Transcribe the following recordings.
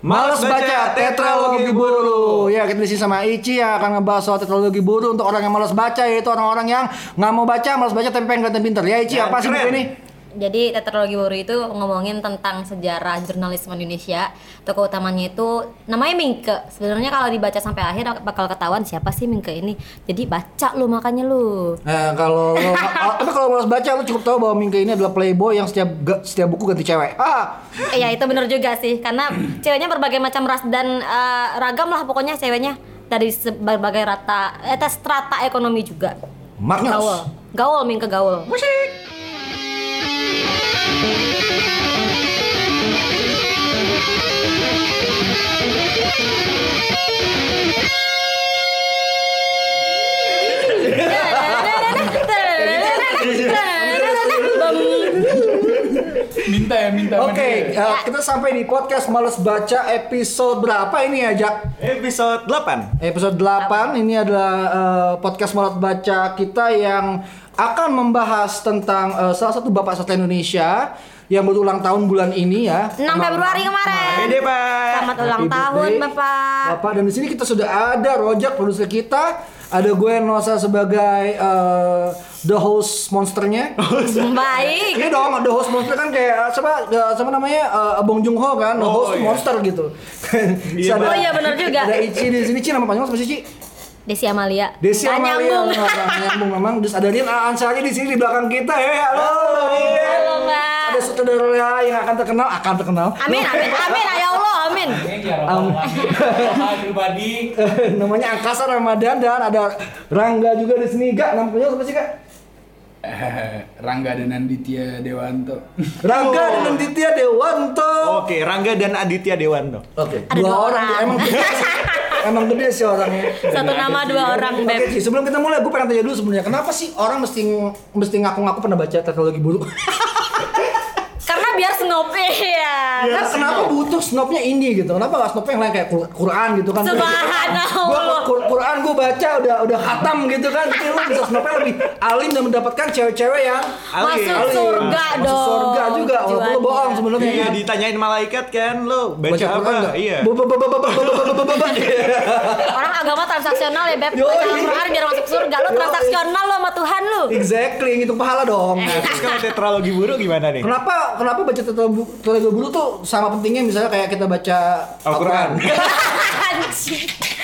Males baca tetralogi buru. Ya, kita di sini sama Ici yang akan ngebahas soal tetralogi buru untuk orang yang malas baca yaitu orang-orang yang nggak mau baca, malas baca tapi pengen kelihatan pinter. Ya, Ici Ya, apa sih buku ini? Jadi tetralogi baru itu ngomongin tentang sejarah jurnalisme Indonesia. Tokoh utamanya itu namanya Mingke. Sebenarnya kalau dibaca sampai akhir bakal ketahuan siapa sih Mingke ini. Jadi baca lu makanya lu. Nah, kalau ah, tapi kalau malas baca lo cukup tahu bahwa Mingke ini adalah playboy yang setiap setiap buku ganti cewek. Ah, Iya itu bener juga sih karena ceweknya berbagai macam ras dan eh, ragam lah pokoknya ceweknya dari berbagai rata eh strata ekonomi juga. Magnus. Gaul. Gaul Mingke gaul. Musik. Minta ya, minta. Oke, dia. eh, kita sampai di podcast Males Baca episode berapa ini ya, Jak? Episode 8 Episode 8 ini adalah eh, podcast Males Baca kita yang akan membahas tentang eh, salah satu bapak sastra Indonesia yang berulang tahun bulan ini ya. 6 Februari kemarin. Pede pak Selamat ulang Happy tahun birthday, Bapak. Bapak dan di sini kita sudah ada Rojak produser kita, ada gue Nosa sebagai eh, the host monsternya. Baik. Iya dong, the host monster kan kayak siapa eh, siapa namanya eh, Bong Joon Ho kan, the Oh, host iya. monster gitu. Iya, ada- Oh iya, benar juga. Ada Ici di sini, Ci nama panjang apa sih Ci? Desi Amalia. Desi Nggak Amalia, nyambung. nyambung memang. Terus ada Rian Ansari di sini di belakang kita ya. Halo, Rian. Halo, Mbak. Ada sutradara yang akan terkenal, akan terkenal. Amin, amin, amin, ya Allah, amin. Ini ya pribadi. namanya Angkasa Ramadan dan ada Rangga juga di sini. Gak, namanya apa sih Kak? Eh, Rangga dan Anditya Dewanto. Rangga Oh. dan Ditya Dewanto. Oke Rangga dan Aditya Dewanto Oke, dua dua orang. orang. Emang. Emang gede sih orangnya. Satu nama dua orang, Oke, Beb. Ci, sebelum kita mulai, gue pengen tanya dulu sebenarnya, kenapa sih orang mesti mesti ngaku-ngaku pernah baca teknologi buruk? biar snob ya. ya kan kenapa butuh snobnya ini gitu kenapa gak snobnya yang lain kayak Quran gitu kan subhanallah gue Quran gue baca udah udah khatam gitu kan Itu lu bisa snobnya lebih alim dan mendapatkan cewek-cewek yang alim masuk alim. surga masuk dong masuk surga juga walaupun lu bohong sebenarnya iya ditanyain malaikat kan lu baca, apa iya orang agama transaksional ya beb baca Quran biar masuk surga lu transaksional lo sama Tuhan lu exactly ngitung pahala dong terus kalau tetralogi buruk gimana nih kenapa kenapa baca tetralogi bulu tuh sama pentingnya misalnya kayak kita baca Al-Quran.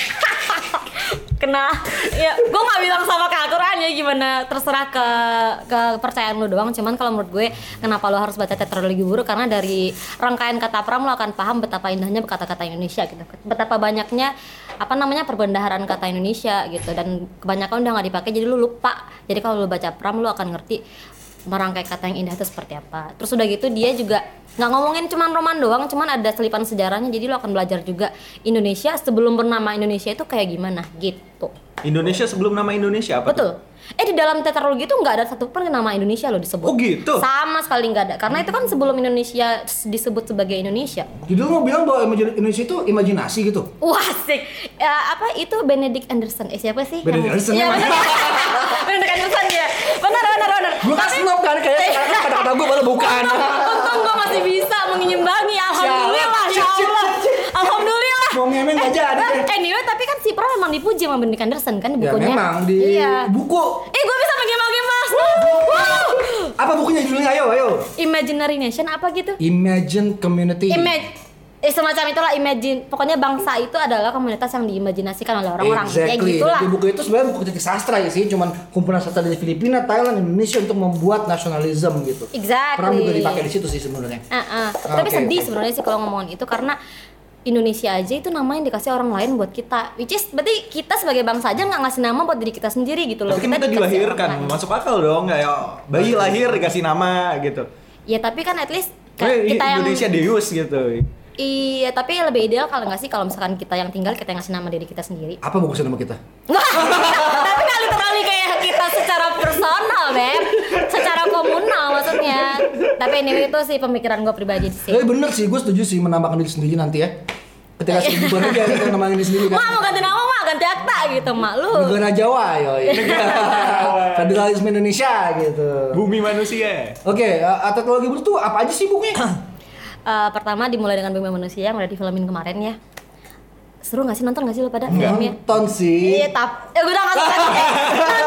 Kena. Ya gue nggak bilang sama ke Al-Quran ya gimana? Terserah ke kepercayaan lu doang. Cuman kalau menurut gue kenapa lo harus baca tetralogi buruk karena dari rangkaian kata pram lo akan paham betapa indahnya kata-kata Indonesia gitu. Betapa banyaknya apa namanya perbendaharaan kata Indonesia gitu. Dan kebanyakan udah nggak dipakai jadi lu lupa. Jadi kalau lu baca pram lu akan ngerti merangkai kata yang indah itu seperti apa. Terus udah gitu dia juga nggak ngomongin cuman roman doang, cuman ada selipan sejarahnya. Jadi lo akan belajar juga Indonesia sebelum bernama Indonesia itu kayak gimana gitu. Indonesia sebelum nama Indonesia apa? tuh? Betul. Eh di dalam tetralogi itu nggak ada satupun nama Indonesia lo disebut. Oh, gitu? Sama sekali nggak ada. Karena itu kan sebelum Indonesia disebut sebagai Indonesia. Jadi lu mau bilang bahwa Indonesia itu imajinasi gitu? Wah asik. Ya, apa itu Benedict Anderson? Eh siapa sih? Benedict Anderson Iya, bener. Benedict Anderson ya. Benar benar benar. Gue kan Tapi- snob kan kayak kata-kata gue baru bukan. Untung gue masih bisa mengimbangi Alhamdulillah ya Allah Mau ngemeng nggak jadi. Eh, Anyway tapi kan si Pro memang dipuji sama Benedict Anderson kan di Ya bukunya memang di Iya buku. Eh gue bisa Wow Apa bukunya judulnya? Ayo, ayo. Imaginary Nation apa gitu Imagine Community. Image Eh semacam itulah imagine Pokoknya bangsa itu adalah komunitas yang diimajinasikan oleh orang-orang Ya Exactly. gitulah Di buku itu sebenarnya buku kritik sastra ya sih, cuman kumpulan sastra dari Filipina, Thailand, Indonesia untuk membuat nasionalisme gitu. Exactly Peran juga dipakai di situ sih sebenarnya. Ah, ah. Tapi sedih sebenarnya sih kalau ngomongin itu karena Indonesia aja itu nama yang dikasih orang lain buat kita. Which is berarti kita sebagai bangsa aja nggak ngasih nama buat diri kita sendiri gitu loh. Tapi kan kita dikasih dilahirkan, masuk akal dong kayak bayi lahir dikasih nama gitu. Ya tapi kan at least Eh, kayak kita yang Indonesia Deus gitu. Iya, tapi lebih ideal kalau nggak sih kalau misalkan kita yang tinggal kita yang ngasih nama diri kita sendiri. Apa bagusan nama kita? tapi nggak literally kayak kita secara personal, Beb. Secara komunal maksudnya. Tapi ini itu sih pemikiran gue pribadi sih. Eh bener sih, gue setuju sih menambahkan diri sendiri nanti ya. Ketika si gubernur dia kita namain diri sendiri kan. Mak mau ganti nama mak ganti akta gitu mak lu. Negara Jawa, yoi. Federalisme Indonesia gitu. Bumi manusia. Oke, uh, teknologi baru tuh apa aja sih bukunya? Eh, pertama dimulai dengan Bumi Manusia yang udah difilmin kemarin ya. Seru gak sih nonton gak sih lo pada filmnya? Nonton sih. Iya, tap. Ya udah nggak usah.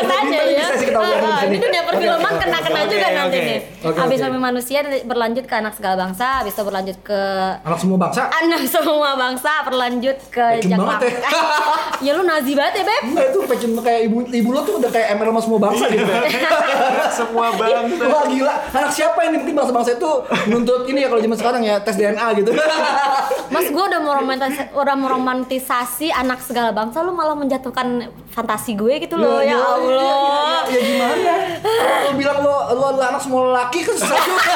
Bahasannya Ini ya. kita Ah, di sini. Ini dunia perfilman kena-kena juga oke, nanti oke. nih. Oke, Habis. Bumi Manusia berlanjut ke anak segala bangsa, habis itu berlanjut ke Anak semua bangsa. anak semua bangsa, berlanjut ke Pecun banget ya. ya lu nazi banget ya, Beb. Enggak itu pecun kayak ibu ibu lo tuh udah kayak ML sama semua bangsa gitu. Semua bangsa. Wah gila, anak siapa ini mungkin bangsa-bangsa itu nuntut ini ya kalau zaman sekarang ya tes DNA gitu. Mas gue udah mau romantis- udah meromantisasi anak segala bangsa lu malah menjatuhkan fantasi gue gitu loh ya, Allah. Ya, ya, gimana? Lo bilang lo lo adalah anak semua laki kan susah juga.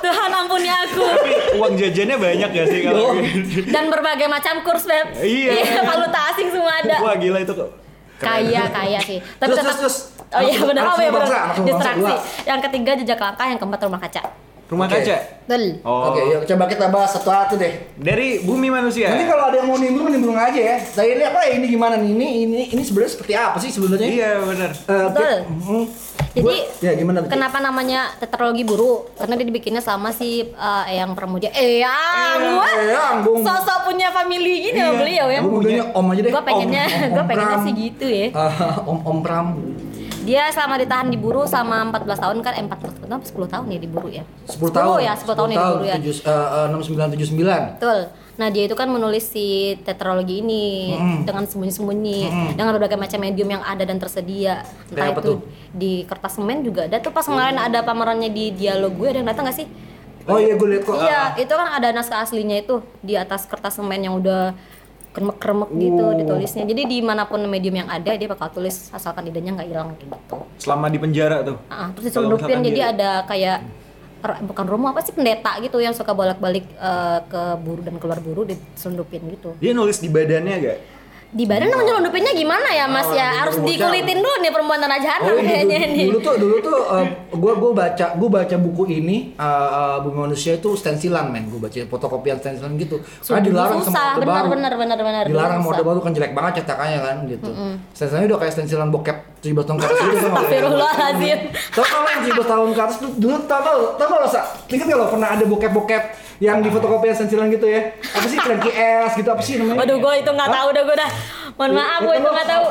Tuhan ampuni aku. Tapi uang jajannya banyak gak sih kalau gitu? Dan berbagai macam kurs beb. Iya. valuta asing semua ada. Wah gila itu kok. Kaya kaya sih. Tapi Terus, tetap. terus, terus. Oh iya benar. Oh iya semua benar. Distraksi. Yang ketiga jejak langkah, yang keempat rumah kaca. Rumah Oke. kaca. Betul. Oh. Oke, yuk coba kita bahas satu-satu deh. Dari bumi manusia. Nanti kalau ada yang mau nimbrung nimbrung aja ya. Saya ini apa ini gimana nih? Ini ini ini sebenarnya seperti apa sih sebenarnya? Iya benar. Eh, Betul. Hmm. Jadi Gua- ya gimana? Pit? Kenapa namanya tetralogi buru? Karena dia dibikinnya sama si eh, Eyang Pramudia. Eyang, gua Eyang, sosok punya family gini Iya. sama beliau ya. Gua manggilnya Om aja deh. Gua pengennya, Om pengennya sih gitu ya. Ah, Om Om Pram. Dia selama ditahan di buru sama 14 tahun kan, eh 14 tahun, apa 10 tahun ya di buru ya? 10 tahun. ya, 10 tahun ya di buru ya. tujuh- eh, eh, 6979. Betul. Nah dia itu kan menulis si tetralogi ini dengan sembunyi-sembunyi dengan berbagai macam medium yang ada dan tersedia. Entah Kayak itu tuh? di kertas semen juga ada tuh pas kemarin ada pamerannya di dialog gue ada yang datang gak sih? Oh iya gue liat kok. Iya, itu kan ada naskah aslinya itu di atas kertas semen yang udah kremek-kremek gitu ditulisnya. Jadi di mana pun medium yang ada dia bakal tulis asalkan idenya nggak hilang kayak gitu. Selama di penjara tuh. Ah, terus diselundupin jadi dia- ada kayak bukan romo apa sih pendeta gitu yang suka bolak-balik eh, ke buru dan keluar buru diselundupin gitu. Dia nulis di badannya gak? Di badan namanya nyelundupinnya gimana ya Mas Oh, ya? Harus dikulitin dulu nih perempuan tanah jahanam Oh, iya, kayaknya dulu, nih. dulu tuh dulu tuh uh, gua gua baca gua baca buku ini uh, uh, Bumi Manusia itu stensilan men gua baca fotokopian stensilan gitu karena dilarang sama susah, Orde benar, Baru benar, benar, benar. dilarang sama. Baru kan jelek banget cetakannya kan gitu stensilannya udah kayak stensilan bokep 17 tahun ke atas gitu? Astagfirullahaladzim. Tau kalau yang 17 tahun ke atas tuh dulu tau tau tau kalau sa ingat nggak lo pernah ada bokep-bokep yang di fotokopian stensilan gitu ya apa sih Frankie S gitu apa sih namanya Waduh, gue itu nggak tahu dah gue dah. Mohon maaf, gue itu nggak tahu.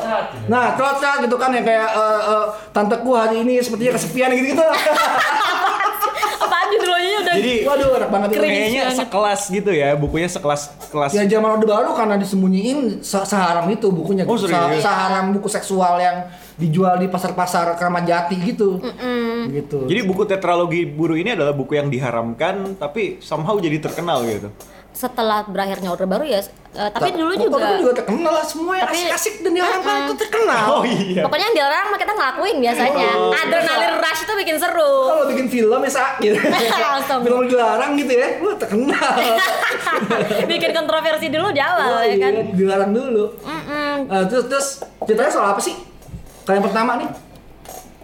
Nah, trot gitu kan yang kayak eh, eh, tanteku hari ini sepertinya kesepian gitu-gitu. Apaan judulnya udah Jadi Waduh, enak banget itu. Kayaknya banget. sekelas gitu ya, bukunya sekelas kelas. Ya zaman Orde Baru karena disembunyiin se- seharam itu bukunya. Oh, Se- seharam buku seksual yang dijual di pasar-pasar Keramat Jati gitu. Gitu. Jadi buku tetralogi buru ini adalah buku yang diharamkan tapi somehow jadi terkenal gitu. setelah berakhirnya order baru ya. eh, tapi Ta- dulu juga. Baru juga terkenal lah semua yang Tapi- asik-asik dan diharamkan itu terkenal. Oh iya. Pokoknya yang dilarang mah kita ngelakuin biasanya. Oh. Adrenalin rush itu bikin seru. Kalau bikin film ya sakit. Langsung. film dilarang gitu ya, lu terkenal. bikin kontroversi dulu di awal Oh, ya kan. iya, dilarang dulu. Mm-mm. Eh, terus terus ceritanya soal apa sih? Kalian pertama nih?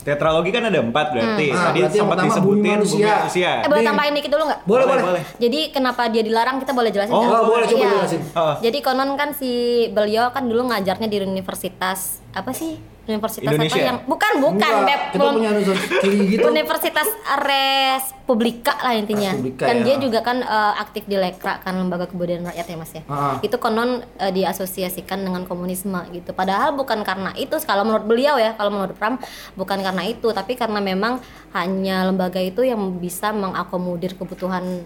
Tetralogi kan ada empat berarti. Ah, Tadi berarti yang sempat pertama disebutin Bumi Manusia. Eh boleh tambahin dikit dulu nggak? Boleh, boleh. boleh. Jadi kenapa dia dilarang kita boleh jelasin Oh, nggak? boleh, coba Iya. jelasin. Ah. Jadi konon kan si beliau kan dulu ngajarnya di universitas apa sih? Universitas Indonesia? apa yang bukan bukan Enggak, Beb. kita punya universitas gitu. Universitas Respublika lah intinya. Respublika, kan ya. dia juga kan eh, aktif di Lekra kan lembaga kebudayaan rakyat ya Mas ya. Ah. Itu konon eh, diasosiasikan dengan komunisme gitu. Padahal bukan karena itu kalau menurut beliau ya, kalau menurut Pram bukan karena itu, tapi karena memang hanya lembaga itu yang bisa mengakomodir kebutuhan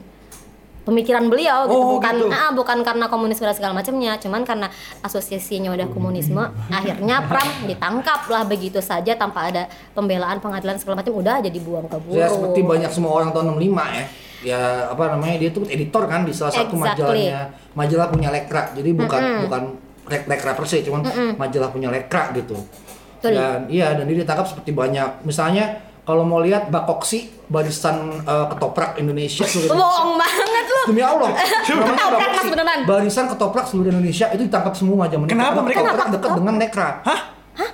pemikiran beliau gitu Oh, bukan gitu. ah, bukan karena komunisme dan segala macamnya cuman karena asosiasinya udah komunisme akhirnya Pram ditangkap lah begitu saja tanpa ada pembelaan pengadilan segala macam udah jadi buang ke buru Ya seperti banyak semua orang tahun 65 ya. Ya apa namanya dia tuh editor kan di salah satu Exactly. majalahnya. Majalah punya lekra. Jadi bukan bukan lek lekra per se, cuman majalah punya lekra gitu. Betul. Dan iya dan dia ditangkap seperti banyak. Misalnya kalau mau lihat Bakoksi barisan eh, ketoprak Indonesia seluruh Indonesia. bohong banget lu Demi Allah. Ketoprak. Mas, beneran. Barisan ketoprak seluruh Indonesia itu ditangkap semua zaman Kenapa mereka- ketoprak dekat dengan lekra. Hah?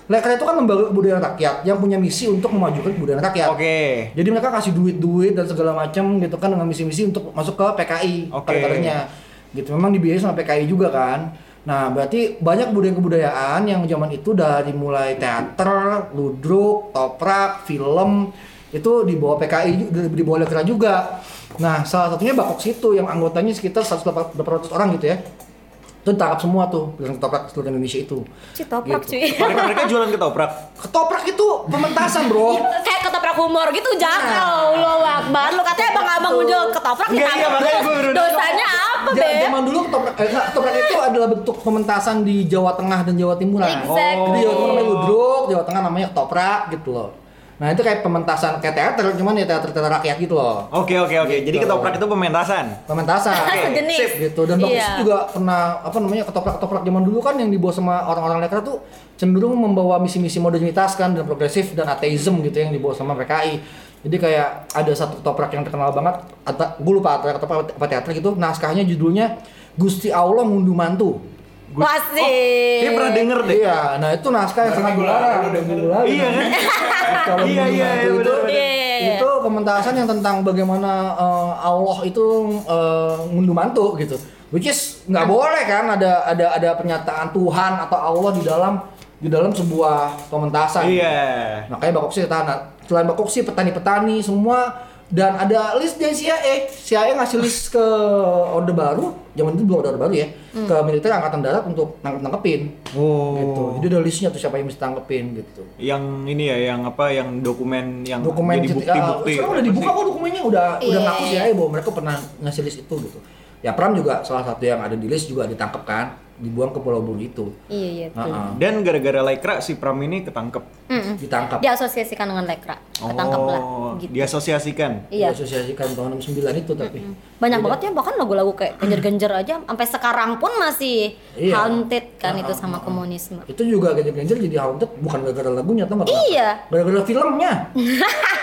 Lekra itu kan lembaga kebudayaan rakyat yang punya misi untuk memajukan kebudayaan rakyat. Oke. Jadi mereka kasih duit-duit dan segala macam gitu kan dengan misi-misi untuk masuk ke PKI Oke. kader-kadernya. Gitu memang dibiayai sama PKI juga kan. Nah, berarti banyak kebudayaan-kebudayaan yang zaman itu dari mulai teater, ludruk, toprak, film itu di bawah PKI ju- di, di bawah Lekra juga. Nah, salah satunya Bakok situ yang anggotanya sekitar 100 800 orang gitu ya. Itu ditangkap semua tuh dengan ketoprak seluruh Indonesia itu. Citoprak Gitu. cuy. Mereka, mereka jualan ketoprak. Ketoprak itu pementasan, Bro. Kayak ketoprak humor gitu jakal lo akbar lu katanya abang-abang jual ketoprak iya, baru dosanya apa be Zaman dulu ketoprak, eh, nah, ketoprak itu adalah bentuk pementasan di Jawa Tengah dan Jawa Timuran. Exactly. Jadi Jawa Timur namanya ludruk, Jawa Tengah namanya ketoprak gitu loh. Nah itu kayak pementasan kayak teater, cuman ya teater-teater rakyat gitu loh. Oke oke oke. Jadi Gitu. ketoprak itu pementasan. Pementasan. Sejenis. Sip, gitu. Dan Bagus Iya. juga pernah apa namanya ketoprak-ketoprak zaman dulu kan yang dibawa sama orang-orang lekra tuh cenderung membawa misi-misi modernitas kan dan progresif dan ateism gitu yang dibawa sama PKI. Jadi kayak ada satu ketoprak yang terkenal banget, atau gue lupa atau ketoprak apa teater gitu. Naskahnya judulnya Gusti Allah Ngunduh Mantu. Gus- Masih. Oh, kayak pernah denger deh. Iya, nah itu naskah yang sangat Gula, dilarang. Iya kan? Kalau Iya, iya, iya, itu. Iya, iya, iya. itu pementasan yang tentang bagaimana eh, Allah itu eh, ngunduh mantu gitu. Which is nggak boleh kan ada ada ada pernyataan Tuhan atau Allah di dalam di dalam sebuah pementasan. Iya. Makanya Bakoksi tahan. Selain Bakoksi petani-petani semua dan ada list dari CIA. CIA ngasih list ke Orde Baru, zaman itu belum ada Orde Baru ya, ke militer angkatan darat untuk nangkep-nangkepin. Oh. Gitu. Jadi ada listnya tuh siapa yang mesti tangkepin gitu. Yang ini ya, yang apa? Yang dokumen yang dokumen jadi bukti-bukti. sekarang udah dibuka kok dokumennya udah udah Iya. ngaku sih ya bahwa mereka pernah ngasih list itu gitu ya Pram juga salah satu yang ada di list juga ditangkap kan dibuang ke pulau Buru itu Iya iya betul. Heeh. Dan gara-gara Lekra si Pram ini ketangkep. Mm-mm. ditangkap Diasosiasikan dengan lekra. Ketangkap lah Oh, gitu. diasosiasikan. Iya. diasosiasikan tahun 69 itu tapi Banyak Beda. banget ya bahkan lagu-lagu kayak genjer-genjer aja sampai sekarang pun masih Iya. haunted kan Ah, itu sama ah. komunisme. itu juga ganjil-ganjil jadi haunted bukan gara-gara lagunya atau nggak Iya. gara-gara filmnya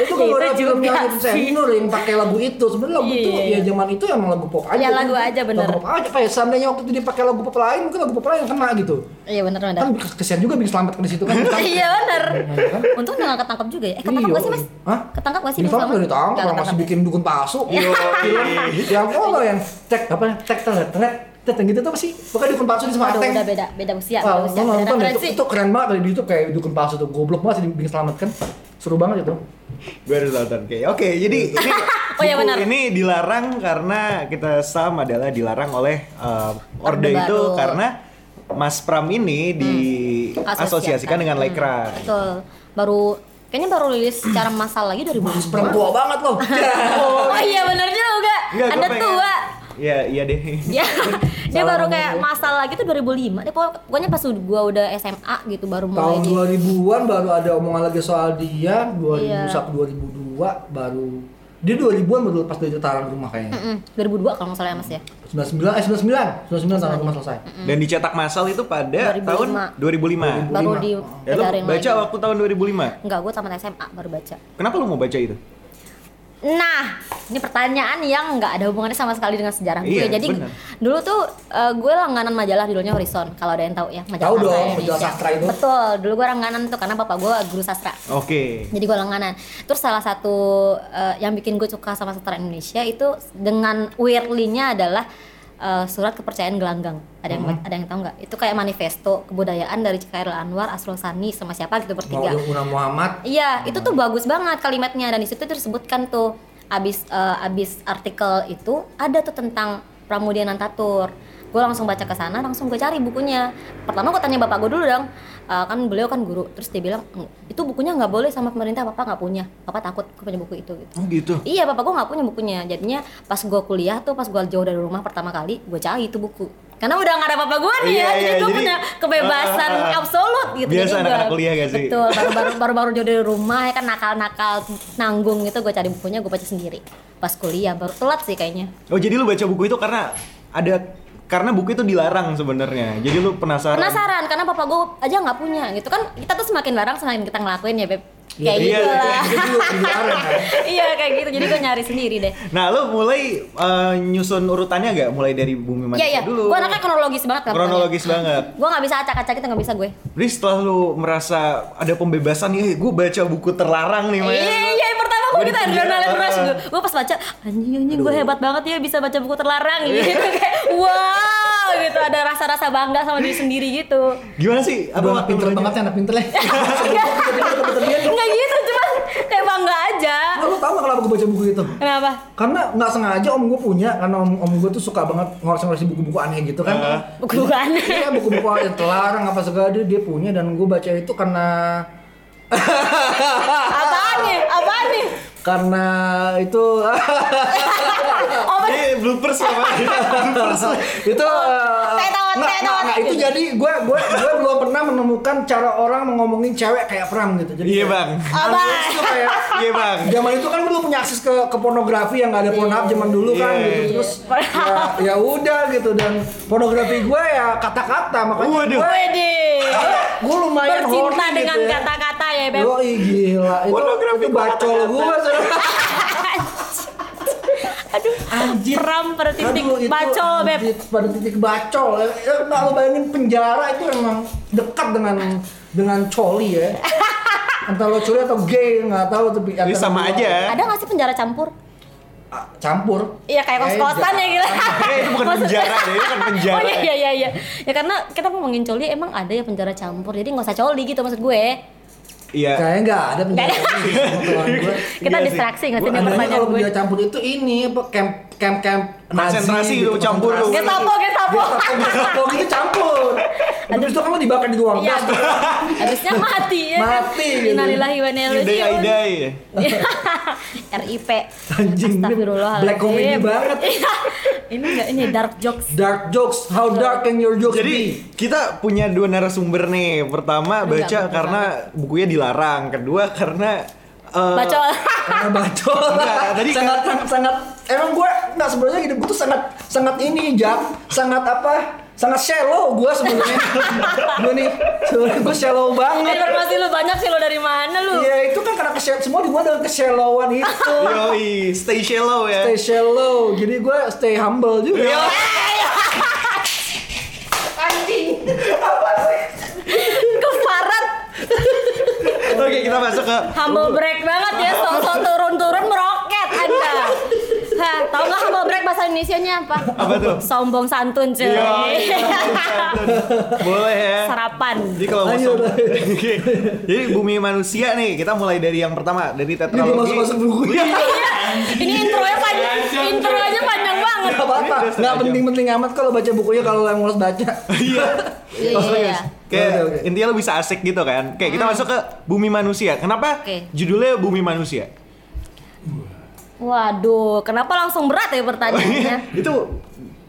itu Ya, gara-gara itu juga itu sih. Yang pakai lagu itu sebenarnya lagu itu iya, ya iya. zaman itu emang lagu pop aja Ya, lagu aja, bener. lagu pop aja kayak seandainya waktu itu dia pakai lagu pop lain mungkin lagu pop lain kena gitu Iya bener bener. kan kesian juga bikin selamatkan di situ kan Iya bener. Iya kan? Untung udah gak ketangkap juga ya. Eh ketangkap gak sih mas? Hah? Ketangkap gak sih? Selamat? udah ditangkap, Nggak orang masih bikin dukun palsu. Yang kok lo yang cek apa cek telet tet yang gitu tuh apa sih? Pokoknya dukun palsu di Semarang. udah beda beda usia. Beda usia. nonton itu, itu keren banget di YouTube kayak dukun palsu tuh goblok banget sih dibikin selamatkan. Seru banget itu. Gue harus nonton. Oke, oke. Jadi ini Oh, iya benar. ini dilarang karena kita sam adalah dilarang oleh uh, Orde itu karena Mas Pram ini diasosiasikan dengan Lekra. Hmm, Betul. Baru kayaknya baru rilis secara massal lagi 2000. Perang tua banget loh. Oh iya bener juga. Enggak, Anda pengen- tua. Iya, iya deh. Ya, dia baru kayak massal lagi tuh 2005. Dia pokok- pokoknya pas gua udah SMA gitu baru mulai Tahun di 2000-an baru ada omongan lagi soal dia, 2001 Iya. 2002 baru dia 2000-an baru lepas dari tataran rumah kayaknya. Mm-mm, 2002 kalau nggak salah ya Mas ya. 99 eh 99, 99 tataran rumah selesai. Dan dicetak massal itu pada 2005. tahun 2005. Baru 2005. di Ya lu edarin baca lagi. waktu tahun 2005. Enggak, gua tamat SMA baru baca. Kenapa lu mau baca itu? Nah, ini pertanyaan yang nggak ada hubungannya sama sekali dengan sejarah gue. Iya, Jadi benar. dulu tuh eh, gue langganan majalah judulnya Horizon. Kalau ada yang tahu ya, majalah Tahu dong, Indonesia. majalah sastra itu. Betul, dulu gue langganan tuh karena bapak gue guru sastra. Oke. Jadi gue langganan. Terus salah satu eh, yang bikin gue suka sama sastra Indonesia itu dengan weirdly-nya adalah eh, surat kepercayaan gelanggang. Ada yang Hmm. ada yang tahu nggak? Itu kayak manifesto kebudayaan dari Cikairil Anwar, Asrul Sani sama siapa gitu bertiga. Mau Muhammad Iya, itu tuh bagus banget kalimatnya dan di situ disebutkan tuh abis eh, abis artikel itu ada tuh tentang Pramudia Nantatur. Gue langsung baca ke sana, langsung gue cari bukunya. Pertama gue tanya bapak gue dulu dong, Eh, kan beliau kan guru. Terus dia bilang "Eng, itu bukunya nggak boleh sama pemerintah, bapak nggak punya. Bapak takut gue punya buku itu. Gitu. Oh gitu. Iya, bapak gue nggak punya bukunya. Jadinya pas gue kuliah tuh, pas gue jauh dari rumah pertama kali, gue cari itu buku. Karena udah nggak ada bapak gue nih Iya, ya, iya, jadi gue punya kebebasan ah, ah. absolut gitu. Biasa Jadi gua- kuliah gak sih? Betul, baru-baru baru-baru jauh dari rumah ya kan nakal-nakal nanggung gitu gue cari bukunya gue baca sendiri. Pas kuliah baru telat sih kayaknya. Oh jadi lu baca buku itu karena ada karena buku itu dilarang sebenarnya. Jadi lu penasaran. Penasaran karena bapak gue aja nggak punya gitu kan kita tuh semakin larang semakin kita ngelakuin ya beb. Iya, Kayak iya, gitu iya. lah. kan. Iya kayak gitu jadi gue nyari sendiri deh. Nah, lu mulai eh, nyusun urutannya gak? Mulai dari bumi manusia Iya iya. dulu. Gue anaknya kronologis banget kan. Kronologis banget. Gue nggak bisa acak-acak itu nggak bisa gue. Jadi setelah lu merasa ada pembebasan nih, gue baca buku terlarang nih, men. Iya iya yang pertama gue gitu adrenalin rush gue. Gue pas baca anjing anjing gue hebat banget ya bisa baca buku terlarang gitu. Kayak wow gitu ada rasa-rasa bangga sama diri sendiri gitu. Gimana sih? Anak pinter banget sih anak pinter ya. Gitu cuman kayak bangga aja Nah, lu tau gak kenapa gue baca buku itu? kenapa Karena nggak sengaja om gue punya, karena om, om gue tuh suka banget ngorek-ngorek buku-buku aneh gitu kan. Ah. buku aneh Iya buku-buku yang terlarang apa segala dia, dia punya dan gue baca itu karena apaan nih apaan nih karena itu oh. Eh, bloopers apa? bloopers. itu eh, Tetot, nggak, nggak, nggak, itu jadi gue gue gue belum pernah menemukan cara orang ngomongin cewek kayak Pram gitu jadi Iya, Bang. Apa? itu kayak Iya, Bang. zaman itu kan gue belum punya akses ke ke pornografi yang nggak ada Pornhub zaman dulu kan Iya. gitu terus ya, ya udah gitu dan pornografi gue ya kata-kata makanya Waduh. gue gue lumayan bercinta horny dengan gitu ya. kata-kata ya beb Yoi gila itu Pornografi itu bacol gue aduh Anjir. Pram pada titik Aduh, itu bacol beb anjir, pada titik bacol ya, ya nggak lo bayangin penjara itu emang dekat dengan dengan coli ya entah lo coli atau gay nggak tahu tapi Jadi sama aja. ada nggak sih penjara campur Ah, campur Iya kayak kos-kosan ya gila. Eh, itu bukan penjara deh, itu kan penjara. Oh iya iya iya iya. Ya karena kita ngomongin coli emang ada ya penjara campur. Jadi nggak usah coli gitu maksud gue. Iya. kayaknya nggak ada pengetahuan gue Kita Iya distraksi nggak sih pertanyaan kalau gue? penjara campur itu ini apa camp camp camp Konsentrasi gitu, campur tuh. Gestapo, Gestapo. Gestapo gitu campur Habis itu lo dibakar di ruang Iya. gas Harusnya mati ya. kan? Mati, gitu. Innalillahi wa inna ilaihi raji'un. idai. RIP. Anjing, ini black comedy banget. Iya. ini enggak ini dark jokes. Dark jokes, how dark can your jokes Jadi kita punya dua narasumber nih. Pertama baca karena bukunya dilarang. Kedua karena eh, Bacol. Karena bacol. Enggak, tadi sangat, sangat sangat emang gue nggak sebenarnya hidup gue tuh sangat sangat ini jak sangat apa sangat shallow gue sebenarnya gue nih sebenarnya gue shallow banget Informasi lu banyak sih lu dari mana lu? Iya itu kan karena kesel semua dimulai dengan keshallowan itu Yoi, stay shallow ya. stay shallow jadi gue stay humble juga Yo. anjing Kefarat. Oke, kita masuk ke Humble break banget ya, sok-sok turun-turun meroket Anda. Hah, tau nggak humble break bahasa Indonesianya apa? Apa tuh? Sombong santun cuy. Yo. Boleh ya. Sarapan. Jadi kalau mau Ayo. Jadi bumi manusia nih, kita mulai dari yang pertama, dari ini tetralogi. masuk masuk buku Iya, ini intronya panjang, intronya panjang banget. Gak apa-apa, Ini sengaja. penting-penting amat kalau baca bukunya kalau yang mau baca. Iya. Iya, iya, iya. Kayak Oke, oke. intinya lo bisa asik gitu kan. Kayak kita masuk ke bumi manusia. Kenapa? Oke. Judulnya bumi manusia. Waduh, kenapa langsung berat ya pertanyaannya? itu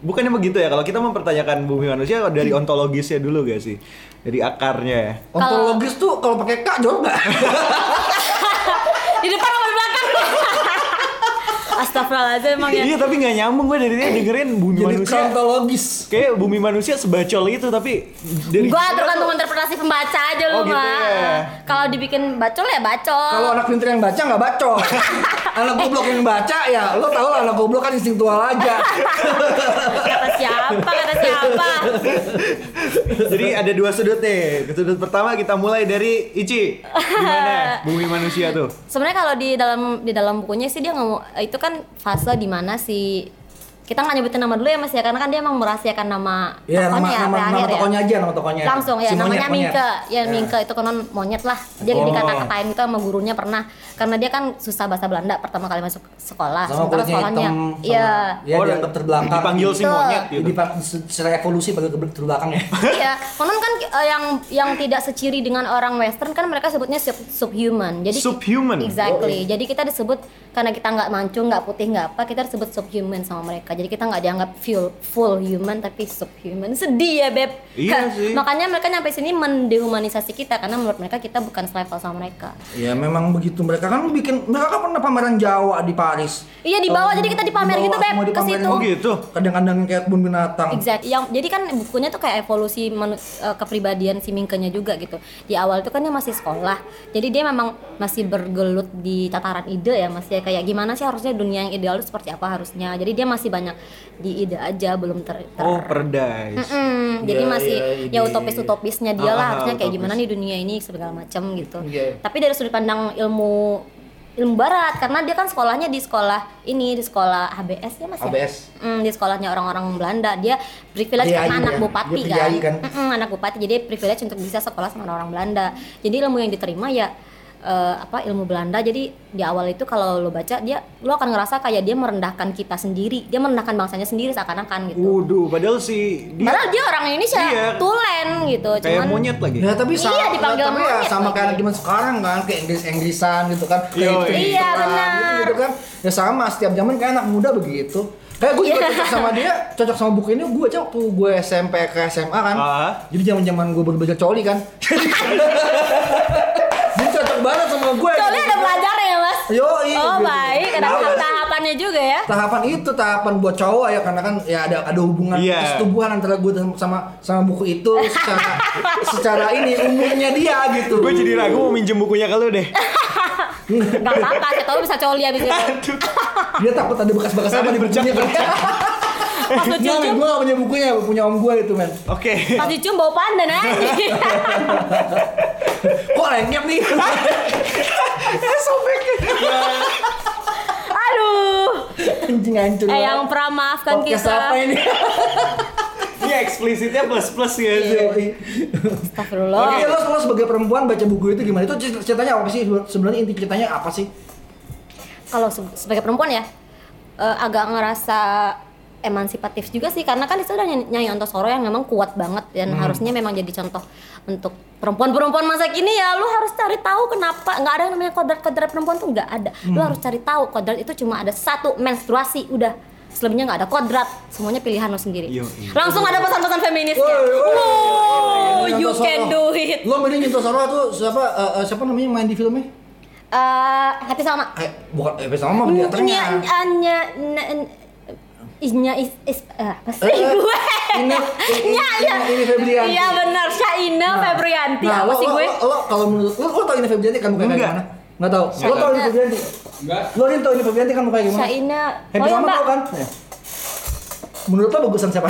bukannya begitu ya kalau kita mempertanyakan bumi manusia dari ontologisnya dulu gak sih dari akarnya ya Ontologis tuh kalau pakai K jawab nggak? Di depan apa di belakang? Astagfirullahaladzim emang ya. iya tapi nggak nyambung gue dari tadi dengerin bumi Jadi manusia krontologis. kayak bumi manusia sebacol itu tapi dari Gua tergantung interpretasi pembaca aja lu Oh, gitu mah. ya. Kalau dibikin bacol ya bacol. Kalau anak pintar yang baca nggak bacol. anak goblok yang baca ya lo tau lah anak goblok kan instingtual aja. kata siapa? Kata siapa? jadi ada dua sudut nih sudut pertama kita mulai dari Ici gimana bumi manusia tuh Sebenarnya kalau di dalam di dalam bukunya sih dia ngomong itu kan fase di mana si kita nggak nyebutin nama dulu ya mas ya karena kan dia emang merahasiakan nama Iya nama tokohnya ya nama, nama terakhir ya. tokonya aja nama tokonya. langsung ya Si monyet, namanya monyet. Mingke ya Ya. Mingke itu konon monyet lah dia Oh. dikata-katain itu sama gurunya pernah karena dia kan susah bahasa Belanda pertama kali masuk sekolah Sama sementara sekolahnya hitam. sama- iya Ya Oh, dianggap terbelakang. dipanggil si monyet gitu dipang- se- secara evolusi panggil terbelakang ya. iya konon kan eh, yang yang tidak seciri dengan orang western kan mereka sebutnya sub, subhuman jadi Subhuman? exactly jadi kita disebut karena kita nggak mancung nggak putih nggak apa kita disebut subhuman sama mereka jadi kita nggak dianggap full full human tapi subhuman sedih ya beb Iya sih. makanya mereka nyampe sini mendehumanisasi kita karena menurut mereka kita bukan selevel sama mereka Ya memang begitu mereka kan bikin mereka kan pernah pameran Jawa di Paris. iya di bawah jadi kita dipamer Di gitu beb semua ke dipamerin. situ oh gitu Kadang-kadang kayak kebun binatang. Exact. Yang jadi kan bukunya tuh kayak evolusi manu- eh, kepribadian si Mingkenya juga gitu. Di awal itu kan dia masih sekolah. Jadi dia memang masih bergelut di tataran ide ya, masih kayak gimana sih harusnya dunia yang ideal itu seperti apa harusnya. Jadi dia masih banyak di ide aja, belum ter, ter- oh perdais Mm-mm. jadi Iya, masih iya, ya ide. utopis-utopisnya dia Ah, lah ah, harusnya kayak utopis. gimana nih dunia ini segala macam gitu. Iya. Tapi dari sudut pandang ilmu ilmu barat karena dia kan sekolahnya di sekolah ini di sekolah HBS ya Mas ya? HBS. Mm, di sekolahnya orang-orang Belanda dia privilege karena anak ya. bupati Dia kan, kan. Mm-mm, anak bupati jadi privilege untuk bisa sekolah sama orang Belanda jadi ilmu yang diterima ya eh, apa ilmu Belanda. Jadi di awal itu kalau lo baca dia lo akan ngerasa kayak dia merendahkan kita sendiri. Dia merendahkan bangsanya sendiri seakan-akan gitu. Waduh, padahal si dia Padahal dia orang Indonesia, Iya. tulen gitu. kayak Cuman monyet lagi. Ya tapi Iya, sama, dipanggil tapi ya monyet sama lagi. kayak zaman sekarang kan, kayak Inggris Inggrisan gitu kan, kayak Yoi. Twitter-an Iya, benar. gitu, gitu kan. Ya sama setiap zaman kayak anak muda begitu. Kayak gue juga Iya. cocok sama dia, cocok sama buku ini gue aja waktu gue SMP ke SMA kan. Ah. Jadi zaman zaman gue baru belajar coli kan. Banget sama gue. Soalnya ada pelajaran ya mas? Yo, iya. Oh gitu. baik, ada Nah, tahap-tahapannya juga ya? tahapan itu tahapan buat cowok ya karena kan ya ada ada hubungan Iya. persetubuhan antara gue sama sama buku itu secara secara ini umumnya dia gitu. Gue jadi ragu mau minjem bukunya ke lu deh. Gak apa-apa, saya tahu bisa coli abis itu Dia takut ada bekas-bekas apa di bukunya. Pas lu cium-cium, gue gak punya bukunya, punya om gue itu men Oke. pas dicium bau pandan aja Kok lenyap nih? Sobek. Aduh Anjing hancur Eh yang pernah maafkan Podcast kita apa ini? Ini eksplisitnya plus-plus ya sih. Yoi. Astagfirullah Oke, lo, lo sebagai perempuan baca buku itu gimana? Itu cer- ceritanya apa sih? Sebenarnya inti ceritanya apa sih? Kalau se- sebagai perempuan ya eh, Agak ngerasa emansipatif juga sih karena kan itu udah Nyai Antosoro yang memang kuat banget dan Hmm. harusnya memang jadi contoh untuk perempuan-perempuan masa kini ya lu harus cari tahu kenapa nggak ada yang namanya kodrat-kodrat perempuan tuh nggak ada lu Hmm. harus cari tahu kodrat itu cuma ada satu menstruasi udah selebihnya nggak ada kodrat semuanya pilihan lo sendiri Yo, iya. langsung ada pesan-pesan woi. wow you can do it Lo milih Nyanto Soro tuh siapa? eh, eh, siapa namanya main di filmnya? Eh, hati sama Eh, bukan, eh, sama mah di Nya, antaranya. nya, nya, isnya is, is eh, apa sih Eh, eh, gue? ini- ini- Nya, ya. ini Febrianti. Iya benar, Syaina Febrianti. Nah, apa lo, sih gue? lo, lo kalau menurut lo, lo tau ini Febrianti kan mukanya kayak Enggak. gimana? Nggak tahu. Lo tau ini Enggak. Febrianti? Enggak. Lo ini tau ini Febrianti kan mukanya gimana? Syaina. Happy Oh Mama mbak. tau kan? Ya. Menurut lo bagusan siapa?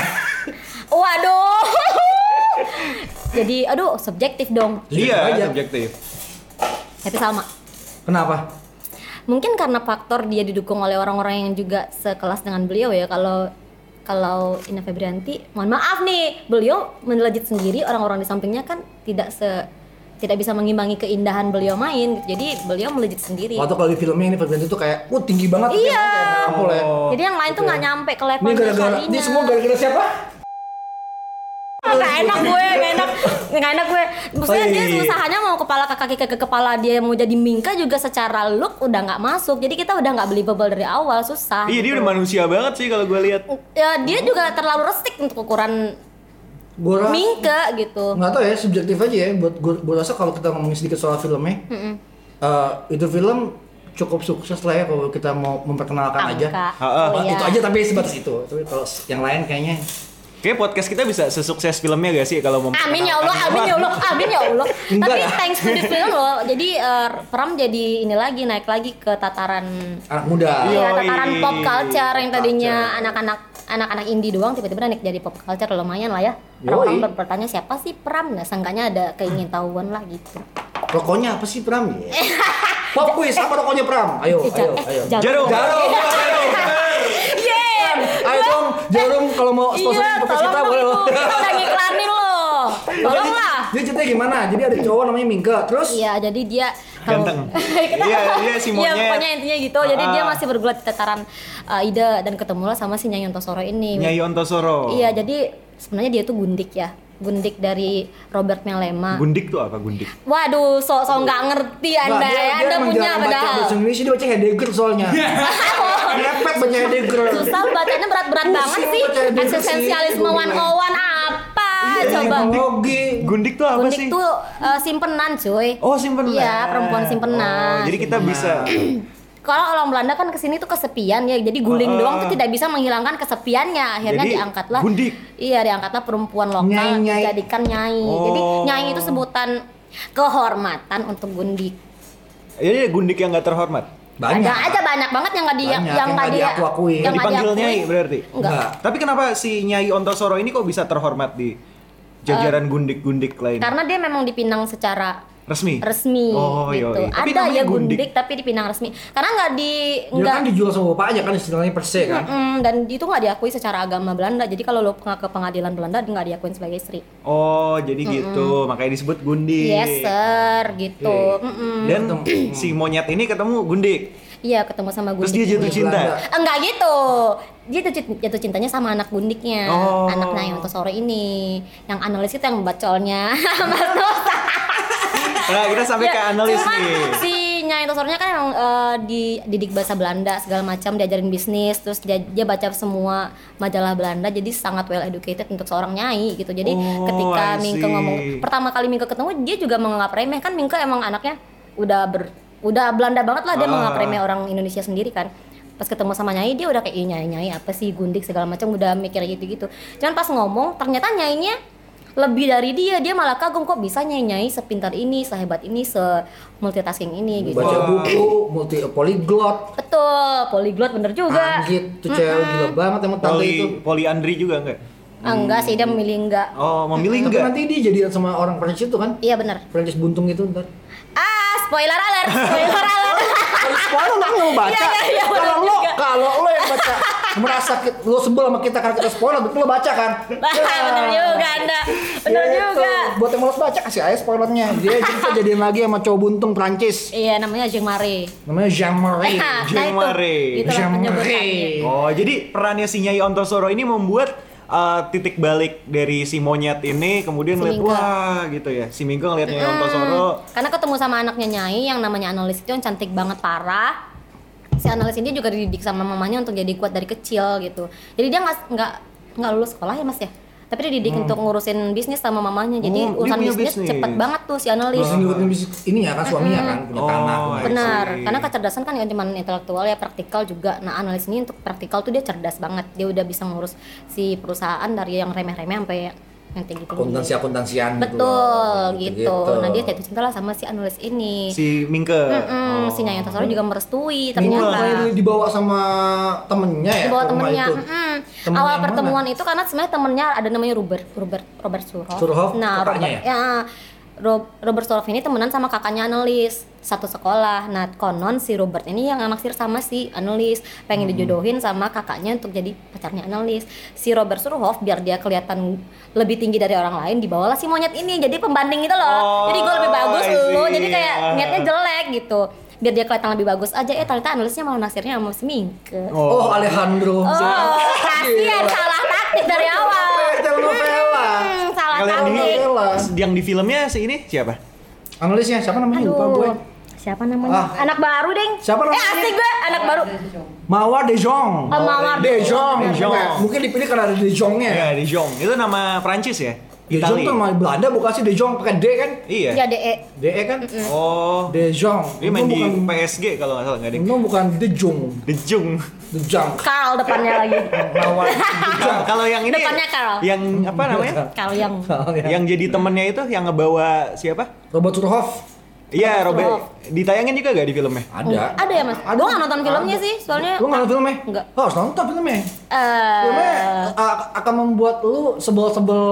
Waduh. Jadi, aduh, subjektif dong. Iya, subjektif. Happy Salma. Kenapa? Mungkin karena faktor dia didukung oleh orang-orang yang juga sekelas dengan beliau ya. Kalau kalau Ina Febrianti, mohon maaf nih, beliau melejit sendiri, orang-orang di sampingnya kan tidak se tidak bisa mengimbangi keindahan beliau main. gitu. Jadi beliau melejit sendiri. Waktu kalau di filmnya ini Febrianti tuh kayak, wah tinggi banget. Iya. Kayak ya. Jadi yang lain tuh nggak nyampe ke level Ini gara-gara, ini semua gara-gara siapa? Gak enak gue, gak enak, gak enak gue. Maksudnya Oh, iya, dia iya. usahanya mau kepala ke kaki ke, ke kepala dia mau jadi mingka juga secara look udah nggak masuk. Jadi kita udah nggak believable dari awal, susah. Iya, dia gitu. udah manusia banget sih kalau gue lihat. Ya dia juga terlalu restik untuk ukuran Gue rasa, mingke gitu. nggak tahu ya, subjektif aja ya. Buat gue, gue rasa kalau kita ngomongin sedikit soal filmnya, eh, itu film cukup sukses lah ya kalau kita mau memperkenalkan aja. Angka. Ah. Oh, iya. Itu aja tapi sebatas itu. Tapi kalau yang lain kayaknya Kayak podcast kita bisa sesukses filmnya gak sih kalau mau Amin ya Allah, amin ya Allah, amin ya Allah. Enggak Tapi thanks to this film loh, jadi eh, Pram jadi ini lagi naik lagi ke tataran anak muda. Iya, tataran pop culture yang tadinya anak-anak anak-anak indie doang tiba-tiba naik jadi pop culture lumayan lah ya. Orang-orang bertanya siapa sih Pram? Nah, seenggaknya ada keingintahuan lah gitu. Rokoknya apa sih Pram? Ya? Pop quiz apa rokoknya Pram? Ayo, ayo, ayo. jarum. Jarum. Yeay! Jarum kalau mau sponsor Iya, podcast kita boleh loh. Kita udah ngiklanin loh. Tolonglah. Jadi ceritanya gimana? Jadi ada cowok namanya Mingke, terus Iya, jadi dia kalau Ganteng. Iya, iya, si Iya, monyet. pokoknya intinya gitu. Jadi dia Ah. masih bergulat di tataran uh, ide dan ketemulah sama si Nyai Ontosoro ini. Nyai Ontosoro. Iya, jadi sebenarnya dia tuh gundik ya. Gundik dari Robert Melema. Gundik tuh apa gundik? Waduh, sok-sok nggak ngerti Anda Nggak, dia- ya. dia Anda punya padahal. bahasa Indonesia dia baca Heidegger soalnya. Ngepet baca Heidegger. Susah bacanya berat-berat banget sih. Eksistensialisme one on apa? Iya, Coba. teknologi. Gundik tuh apa Gundik sih? tuh uh, simpenan, cuy. Oh, simpenan. Iya, perempuan simpenan. Oh, jadi kita bisa Kalau orang Belanda kan ke sini tuh kesepian ya, jadi guling Ah. doang tuh tidak bisa menghilangkan kesepiannya. Akhirnya Jadi, diangkatlah. gundik. Iya, diangkatlah perempuan lokal Nyai, nyai. dijadikan nyai. Jadi Oh. nyai itu sebutan kehormatan untuk gundik. Jadi ada gundik yang gak terhormat. Banyak. Ada aja banyak banget yang nggak di Banyak, yang yang nggak nggak diaku-akuin. yang nggak Dipanggil diakuin. nyai berarti. Enggak. Tapi kenapa si Nyai Ontosoro ini kok bisa terhormat di jajaran gundik-gundik lain? Karena dia memang dipinang secara Resmi. resmi Oh, gitu. yoi. Tapi Ada namanya ya Gundik. gundik tapi di Pinang resmi. Karena nggak di nggak kan dijual sama bapaknya kan istilahnya per se kan. Mm, dan itu nggak diakui secara agama Belanda. Jadi kalau lo ke pengadilan Belanda nggak diakuin sebagai istri. Oh, jadi gitu. Makanya disebut Gundik. Yes sir, gitu. Oke. Mm-mm. Dan si monyet ini ketemu Gundik. Iya ketemu sama Terus gundik. dia jatuh cinta. Belanda. Enggak gitu. Dia jatuh, cint- jatuh cintanya sama anak gundiknya. Oh. Anaknya yang sore ini. Yang analis itu yang bacolnya. Mas. Nah, kita sampai ke Ya, analis cuman nih. Si Nyai Tosornya kan emang eh, dididik bahasa Belanda segala macam, diajarin bisnis, terus dia, dia baca semua majalah Belanda, jadi sangat well educated untuk seorang nyai gitu. Jadi Oh, ketika Mingke ngomong pertama kali Mingke ketemu, dia juga menganggap remeh kan Mingke emang anaknya udah ber udah Belanda banget lah dia Ah. menganggap remeh orang Indonesia sendiri kan. Pas ketemu sama Nyai dia udah kayak "Ih, nyai nyai apa sih gundik segala macam udah mikir gitu-gitu. Cuman pas ngomong ternyata nyainya lebih dari dia dia malah kagum kok bisa nyai nyai sepintar ini sehebat ini se multitasking ini gitu Baca buku, multi poliglot, betul poliglot bener juga anjir tuh cewek gila banget emang tante itu. Poli Poliandri juga enggak? Ah, enggak sih dia memilih enggak Oh, memilih Tapi enggak? nanti dia jadian sama orang Prancis itu kan? iya bener Prancis buntung itu ntar. ah spoiler alert spoiler alert Kalau spoiler lo nggak mau baca. Iya, iya, iya, bener kalau lo juga. kalau lo yang baca merasa lo sebel sama kita karena kita spoiler, betul lo baca kan? bener juga anda bener Gitu. juga Buat yang males baca kasih aja spoilernya. Dia bisa jadian lagi sama cowok buntung Prancis. iya namanya Jean Marie Namanya Jean-Marie. Nah, Jean itu, Marie. itulah Jean. Marie. Oh, jadi perannya si Nyai Ontosoro ini membuat uh, titik balik dari si monyet ini kemudian Si Mingke. wah gitu ya. Si Mingke ngeliat Nyai Hmm, Ontosoro. Karena ketemu sama anaknya Nyai yang namanya analis itu yang cantik banget parah. Si analis ini juga dididik sama mamanya untuk jadi kuat dari kecil gitu. Jadi dia nggak nggak nggak lulus sekolah ya mas ya. Tapi dia dididik untuk ngurusin bisnis sama mamanya. Jadi Oh, urusan bisnis, bisnis. cepet banget tuh si analis. Terus ngikutin bisnis ini ya kan suaminya kan punya Oh, tanah. Benar, karena kecerdasan kan yang cuma intelektual ya praktikal juga. Nah analis ini untuk praktikal tuh dia cerdas banget. Dia udah bisa ngurus si perusahaan dari yang remeh-remeh sampai yang tinggi tinggi. akuntansi akuntansian Betul gitu. Nah dia jatuh cinta lah sama si analis ini. Si Mingke. Mm-mm, Oh. si Nyai Antasari juga merestui ternyata. pokoknya dibawa sama temennya ya. Di bawah ke rumah temennya. itu. Mm-mm. Temennya Awal pertemuan itu karena sebenarnya temennya ada namanya Robert, Robert, Robert Surhoff. Surhoff, Nah, kakaknya Robert, ya. Rob- Robert Surhoff ini temenan sama kakaknya analis satu sekolah. Nah, konon si Robert ini yang naksir sama si analis, pengen Hmm. dijodohin sama kakaknya untuk jadi pacarnya analis. Si Robert Surhoff biar dia kelihatan lebih tinggi dari orang lain, dibawalah si monyet ini jadi pembanding gitu loh. Oh, jadi gue lebih bagus lo, jadi kayak Ah. niatnya jelek gitu. Biar dia kelihatan lebih bagus aja, eh ternyata analisnya malah naksirnya sama si Mingke. Oh, Alejandro. Oh, kasihan salah taktik dari awal. Hmm, salah taktik. Yang di filmnya si ini siapa? Analisnya siapa namanya? Lupa gue. Siapa namanya? Ah. Anak baru, Deng. Siapa namanya? Eh, asik gue, anak baru. Mawar De Jong. Oh, Mawar De Jong. De Jong. Mungkin dipilih karena ada De Jongnya. Ya, De Jong. Itu nama Prancis ya? De Jong Itali. tuh nama Belanda bukan sih De Jong pakai D kan? Iya. Ya, DE. DE kan? Oh. De Jong. Dia main Untung di bukan, PSG kalau nggak salah nggak ada. untung bukan De Jong. De Jong. De Jong. Carl depannya lagi. Mawar De Jong. Kalau yang ini Depannya Carl. yang apa namanya? Carl yang yang jadi temennya itu yang ngebawa siapa? Robert Surhoff. Iya, Robert. Ditayangin juga gak di filmnya? Ada. Ada ya, Mas? Ada. Gue gak nonton filmnya Ada. sih, soalnya Lu nggak nonton filmnya? Enggak. Oh, harus nonton filmnya. Filmnya eh a- akan membuat lu sebel-sebel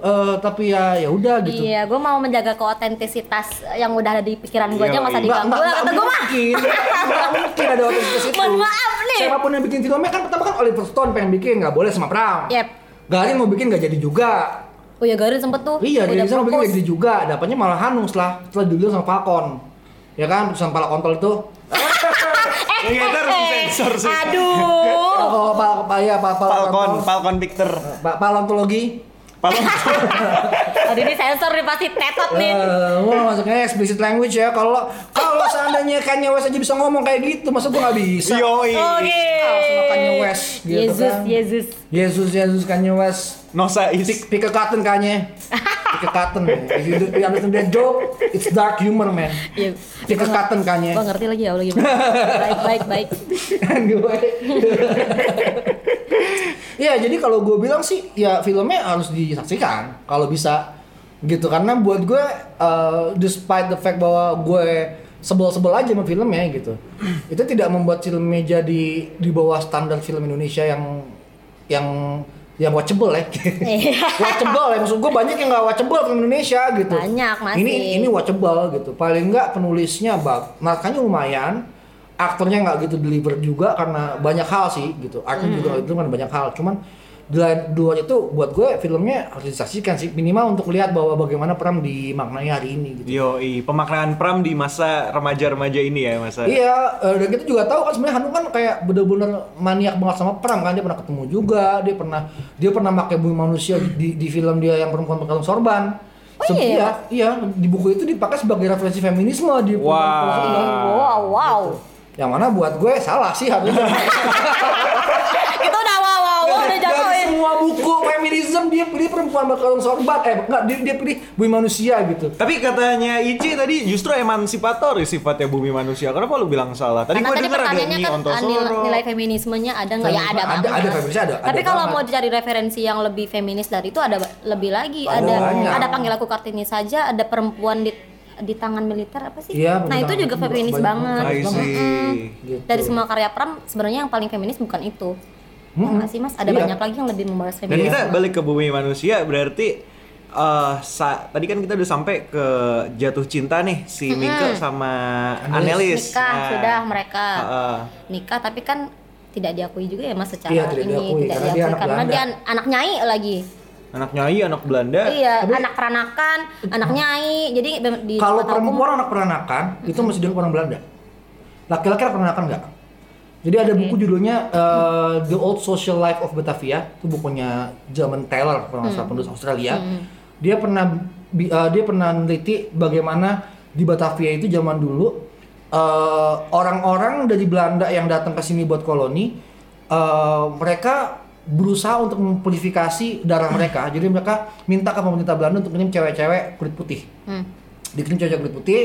eh, tapi ya ya udah gitu. Iya, gue mau menjaga keotentisitas yang udah ada di pikiran gue aja nggak usah Nggak, diganggu nggak, lah kata nggak gue mah. mungkin. Nggak mungkin ada otoritas itu. Mohon maaf nih. Siapa pun yang bikin filmnya kan pertama kan Oliver Stone pengen bikin nggak boleh sama Pram. Yep. Garin mau bikin nggak jadi juga. Oh ya Garin sempet tuh. Iya, mau bikin propose. jadi juga. Dapatnya malah Hanung setelah setelah dulu sama Falcon. Ya kan, perusahaan pala kontol itu. Eh, Iya, itu harus eh, disensor sih. Aduh. Oh, pal, pal, ya, pal, pal, Falcon, Falcon Victor. Pa- paleontologi. Falcon. Aduh ini sensor nih pasti tetot nih. Eh, wah masuknya explicit language ya. Kalau kalau seandainya Kanye West aja bisa ngomong kayak gitu, masa gua nggak bisa? Yoi. Oke. Ah, sama Kanye West, gitu Yesus, kan. Yesus. Yesus, Yesus Kanye West. Nosa is. Pick, pick a cotton Kanye. Pick a cotton. If you, do- you understand that joke, it's dark humor man. Iya. Pick a cotton Kanye. Gua ngerti lagi ya Allah gimana. Baik, baik, baik. Gue. Iya, jadi kalau gue bilang sih, ya filmnya harus disaksikan kalau bisa gitu karena buat gue, uh, despite the fact bahwa gue sebel-sebel aja sama filmnya gitu, itu tidak membuat filmnya jadi di bawah standar film Indonesia yang yang yang watchable ya. Watchable ya maksud gue banyak yang nggak watchable film Indonesia gitu. Banyak, masih. Ini ini watchable gitu. Paling nggak penulisnya bab, makanya lumayan. Aktornya nggak gitu deliver juga karena banyak hal sih gitu. Artnya juga itu kan banyak hal. Cuman di lain- di luar itu buat gue filmnya harus disaksikan sih minimal untuk lihat bahwa bagaimana perang dimaknai hari ini gitu. Yoi, pemaknaan pram di masa remaja-remaja ini ya masa. Iya, eh, dan kita juga tahu kan sebenarnya Hanung kan kayak bener-bener maniak banget sama perang kan dia pernah ketemu juga, dia pernah dia pernah pakai bumi manusia di, di film dia yang perempuan berkalung sorban. Oh Se- iya? iya, di buku itu dipakai sebagai referensi feminisme di Wow. perempuan. Wow, wow. Yang mana buat gue salah sih harusnya. Itu udah wow, wow, wow, udah Dari jatuhin. Semua buku feminisme dia pilih perempuan berkalung sorban, eh enggak dia, dia pilih bumi manusia gitu. Tapi katanya Ici tadi justru emansipator sifatnya bumi manusia. Kenapa lu bilang salah? Tadi Karena gua tadi dengar ada Nyi kan nilai, Ontosoro. nilai feminismenya ada nggak ya ada Ada- ada, feminisnya ada, Tapi ada kalau mau dicari referensi yang lebih feminis dari itu ada lebih lagi. Ada Ada ada panggil aku kartini saja, ada perempuan di di tangan militer apa sih? Iya, nah itu juga feminis banget. See. Gitu. Dari semua karya Pram sebenarnya yang paling feminis bukan itu. Ya nggak sih mas? Ada Iya. banyak lagi yang lebih membahas Dan feminis. kita balik ke bumi manusia berarti eh sa- tadi kan kita udah sampai ke jatuh cinta nih si Mingke sama Anelis. Nikah Nah, sudah mereka heeh. nikah tapi kan tidak diakui juga ya mas secara Iya, tidak ini diakui, tidak karena dia diakui anak karena Belanda. dia an- anak nyai lagi. anak nyai, anak Belanda. Iya, Tapi- anak peranakan, anak nyai. Jadi di Kalau hukum- perempuan anak peranakan itu masih dianggap orang Belanda. Laki-laki anak peranakan enggak. Jadi ada buku judulnya uh, The Old Social Life of Batavia, itu bukunya German Taylor, kalau salah penulis Australia. Dia pernah uh, dia pernah meneliti bagaimana di Batavia itu zaman dulu uh, orang-orang dari Belanda yang datang ke sini buat koloni, uh, mereka berusaha untuk mempurifikasi darah mereka. Jadi mereka minta ke pemerintah Belanda untuk kirim cewek-cewek kulit putih Hmm. dikirim cewek kulit putih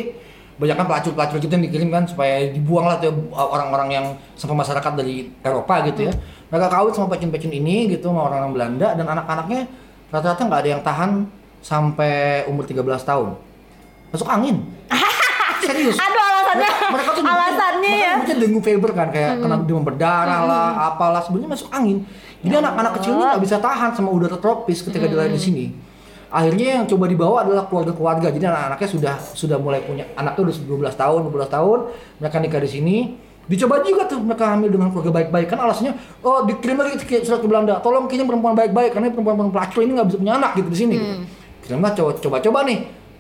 banyak kan pelacur-pelacur gitu yang dikirim kan supaya dibuang lah tuh orang-orang yang sama masyarakat dari Eropa gitu ya. Mereka kawin sama pecun-pecun ini gitu sama orang-orang Belanda dan anak-anaknya rata-rata nggak ada yang tahan sampai umur 13 tahun. Masuk angin. Serius. Aduh alasannya, mereka tuh alasannya ya. Hmm. mungkin dengue fever kan kayak kena demam berdarah lah apalah sebenarnya masuk angin. Jadi anak-anak kecil ini nggak bisa tahan sama udara tropis ketika dia di sini akhirnya yang coba dibawa adalah keluarga-keluarga. Jadi anak-anaknya sudah sudah mulai punya anaknya udah 12 tahun 12 tahun mereka nikah di sini. Dicoba juga tuh mereka hamil dengan keluarga baik-baik. Kan alasannya oh dikirim lagi ke- surat ke Belanda. Tolong kirim perempuan baik-baik karena perempuan-perempuan pelacur ini nggak bisa punya anak gitu di sini. Gitu. kirimlah coba coba-coba nih.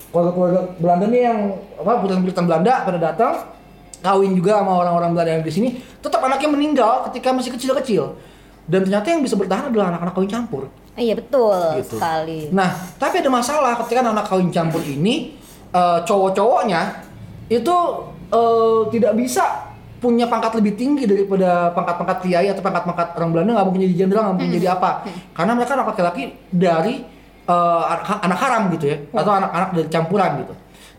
Keluarga-keluarga Belanda nih yang apa puritan-puritan Belanda pada datang kawin juga sama orang-orang Belanda yang di sini. Tetap anaknya meninggal ketika masih kecil-kecil. Dan ternyata yang bisa bertahan adalah anak-anak kawin campur Iya betul Gitu. sekali. Nah, tapi ada masalah ketika anak kawin campur ini eh, cowok-cowoknya itu eh, tidak bisa punya pangkat lebih tinggi daripada pangkat-pangkat kiai atau pangkat-pangkat orang Belanda nggak mungkin jadi jenderal nggak mungkin jadi apa. Karena mereka anak laki-laki dari eh, anak, anak haram gitu ya atau anak-anak dari campuran gitu.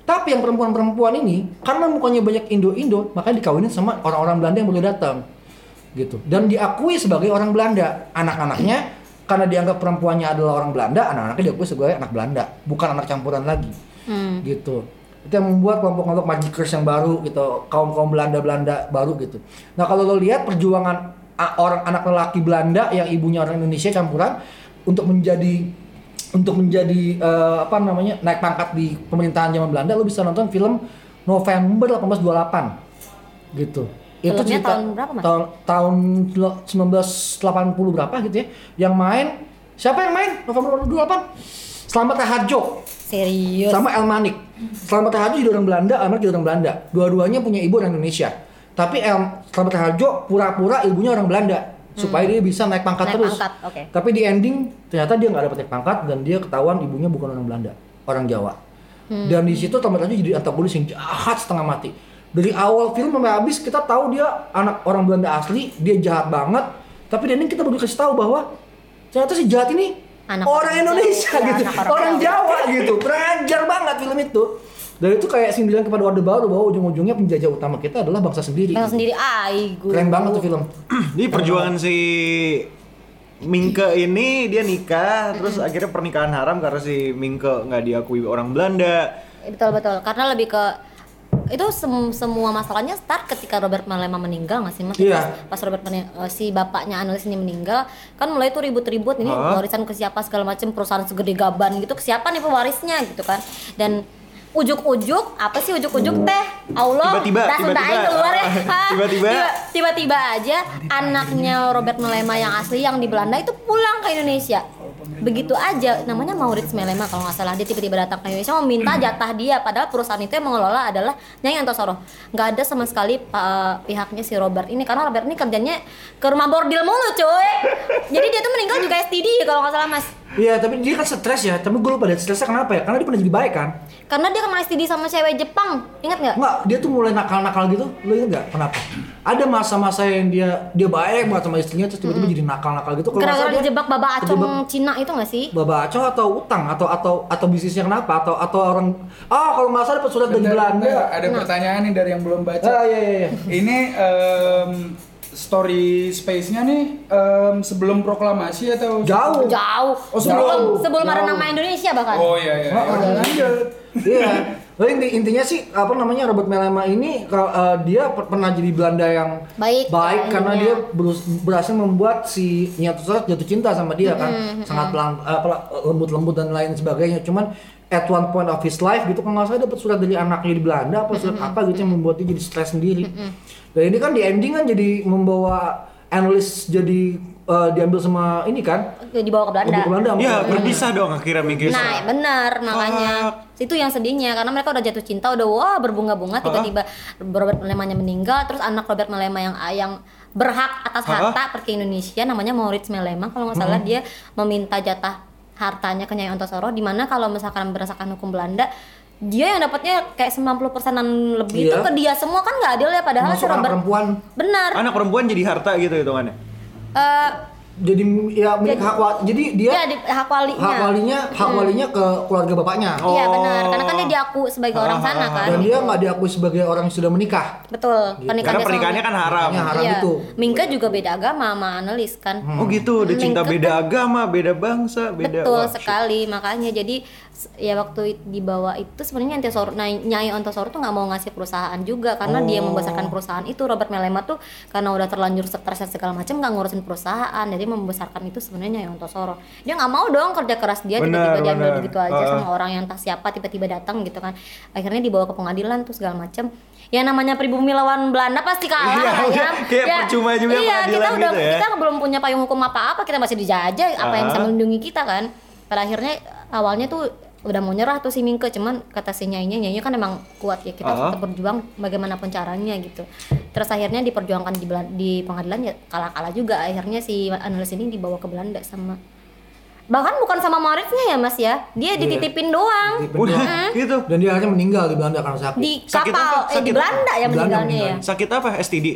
Tapi yang perempuan-perempuan ini karena mukanya banyak Indo-Indo makanya dikawinin sama orang-orang Belanda yang baru datang gitu. Dan diakui sebagai orang Belanda. Anak-anaknya karena dianggap perempuannya adalah orang Belanda anak-anaknya diakui sebagai anak Belanda bukan anak campuran lagi. Hmm. gitu. Itu yang membuat kelompok-kelompok magikers yang baru gitu kaum kaum Belanda Belanda baru gitu. Nah kalau lo lihat perjuangan orang anak lelaki Belanda yang ibunya orang Indonesia campuran untuk menjadi untuk menjadi eh, apa namanya naik pangkat di pemerintahan zaman Belanda lo bisa nonton film November 1828 gitu Filmnya tahun berapa, Mas? tahun tahun 1980 berapa gitu ya yang main siapa yang main November 18 Selamat Harjo Serius. sama El Manik. Selamat Harjo jadi orang Belanda, El Manik jadi orang Belanda. Dua-duanya punya ibu orang Indonesia. Tapi El Selamat Harjo pura-pura ibunya orang Belanda supaya dia bisa naik pangkat Hmm. Naik terus. pangkat, oke. Tapi di ending ternyata dia nggak dapat naik pangkat dan dia ketahuan ibunya bukan orang Belanda, orang Jawa. Hmm. Dan di situ Selamat Harjo jadi antagonis yang jahat setengah mati. Dari awal film sampai habis kita tahu dia anak orang Belanda asli, dia jahat banget. Tapi di ending kita baru kasih tahu bahwa ternyata si jahat ini Anak orang orang Indonesia Jawa, gitu, anak orang orang Jawa. Gitu, berajar banget film itu. Dan itu kayak sindiran kepada Orde Baru bahwa ujung-ujungnya penjajah utama kita adalah bangsa sendiri. Gitu. sendiri aigu. Keren banget tuh film. Jadi perjuangan si Mingke ini dia nikah terus akhirnya pernikahan haram karena si Mingke nggak diakui orang Belanda. Betul betul. Karena lebih ke itu sem- semua masalahnya start ketika Robert Malema meninggal nggak sih mas? Iya. Pas, pas Robert Mane- eh, si bapaknya analis ini meninggal, kan mulai tuh ribut-ribut ini Hah? warisan ke siapa segala macam perusahaan segede gaban gitu ke siapa nih pewarisnya gitu kan? Dan ujuk-ujuk apa sih ujuk-ujuk teh Allah Tiba-tiba, tiba-tiba. keluar ya? Tiba-tiba. Tiba- tiba-tiba aja anaknya Robert Melema yang asli yang di Belanda itu pulang ke Indonesia begitu aja namanya Maurits Melema kalau nggak salah. Dia tiba-tiba datang ke Indonesia meminta jatah dia. Padahal perusahaan itu yang mengelola adalah Nyai Antosoro nggak ada sama sekali pa- pihaknya si Robert ini. Karena Robert ini kerjanya ke rumah bordil mulu cuy. Jadi dia tuh meninggal juga STD kalau nggak salah mas Iya, tapi dia kan stres ya. Tapi gue lupa deh stresnya kenapa ya? Karena dia pernah jadi baik kan? karena dia kena STD sama cewek Jepang ingat nggak Enggak, dia tuh mulai nakal-nakal gitu. Lu inget gak kenapa? Ada masa-masa yang dia dia baik banget sama istrinya terus tiba-tiba jadi nakal-nakal gitu. Kalau nggak gara-gara dia dijebak baba acong kejebak Cina itu nggak sih Baba Acong atau utang atau atau atau bisnisnya kenapa atau atau orang ah kalau nggak salah dapat surat dari Belanda. ada pertanyaan nih dari yang belum baca. Ah iya iya iya. Ini em, story space-nya nih em, sebelum proklamasi atau Jauh. jauh Oh, sebelum jauh. sebelum ada Jauh. nama Indonesia bahkan Oh iya iya. Ah, Udah ah. lanjut. Iya. Lalu inti, intinya sih apa namanya Robert Melema ini kalau, eh, dia per- pernah jadi Belanda yang Baik, baik ya, karena dia berus- berhasil membuat si Nyatusara jatuh cinta sama dia kan sangat pelan eh, apa lembut-lembut dan lain sebagainya cuman at one point of his life gitu kalau nggak salah dapat surat dari anaknya di Belanda apa surat apa gitu yang membuat dia jadi stres sendiri. Dan ini kan di ending kan jadi membawa analis jadi eh, diambil sama ini kan? Dibawa ke Belanda. dibawa ke Belanda Ya berpisah dong akhirnya mikir Nah, benar makanya. Itu yang sedihnya karena mereka udah jatuh cinta udah wah berbunga-bunga tiba-tiba Robert Melemanya meninggal terus anak Robert Melema yang yang berhak atas Hah? harta pergi ke Indonesia namanya Maurits Melema kalau nggak salah dia meminta jatah hartanya ke Nyai Ontosoro di mana kalau misalkan berdasarkan hukum Belanda dia yang dapatnya kayak 90 persenan lebih itu Iya. ke dia semua kan nggak adil ya padahal si Masuk anak Robert perempuan benar anak perempuan jadi harta gitu hitungannya. Eh, jadi ya milik hak wa- jadi dia dia di hak walinya hak walinya hak walinya ke keluarga bapaknya Iya Oh. benar, karena kan dia diaku sebagai orang sana kan. dan dia nggak diakui sebagai orang yang sudah menikah Betul, pernikahan Karena dia sama- pernikahannya kan haram. Pernikahannya haram Iya. itu Mingke juga beda agama sama analis kan. Oh gitu, udah cinta beda kan- agama, beda bangsa, beda. Betul wah, sekali, makanya jadi ya waktu dibawa itu sebenarnya Antosoro, nah, Nyai Ontosoro tuh nggak mau ngasih perusahaan juga karena dia yang Oh. membesarkan perusahaan itu Robert Melema tuh karena udah terlanjur stres dan segala macam nggak ngurusin perusahaan, jadi membesarkan itu sebenarnya Nyai Ontosoro. Dia nggak mau dong kerja keras dia tiba-tiba diambil begitu aja Ah. sama orang yang tak siapa tiba-tiba datang gitu kan. Akhirnya dibawa ke pengadilan tuh segala macam. Ya namanya pribumi lawan Belanda pasti kalah Iya, ya. kayak percuma juga iya, kita udah gitu ya. kita belum punya payung hukum apa-apa, kita masih dijajah, apa yang bisa Ah. melindungi kita kan. Pada akhirnya awalnya tuh udah mau nyerah tuh si Mingke, cuman kata si nyainya, nyainya kan emang kuat ya, kita Ah. tetap berjuang bagaimanapun caranya gitu. Terus akhirnya diperjuangkan di, Belan- di pengadilan ya kalah-kalah juga. Akhirnya si analis ini dibawa ke Belanda sama bahkan bukan sama Mauritsnya ya mas ya dia dititipin doang Udah doang. gitu. dan dia akhirnya meninggal di Belanda karena sakit di Sakit kapal apa? eh di Sakit Belanda ya Belanda meninggalnya ya meninggalnya. Sakit apa? STD.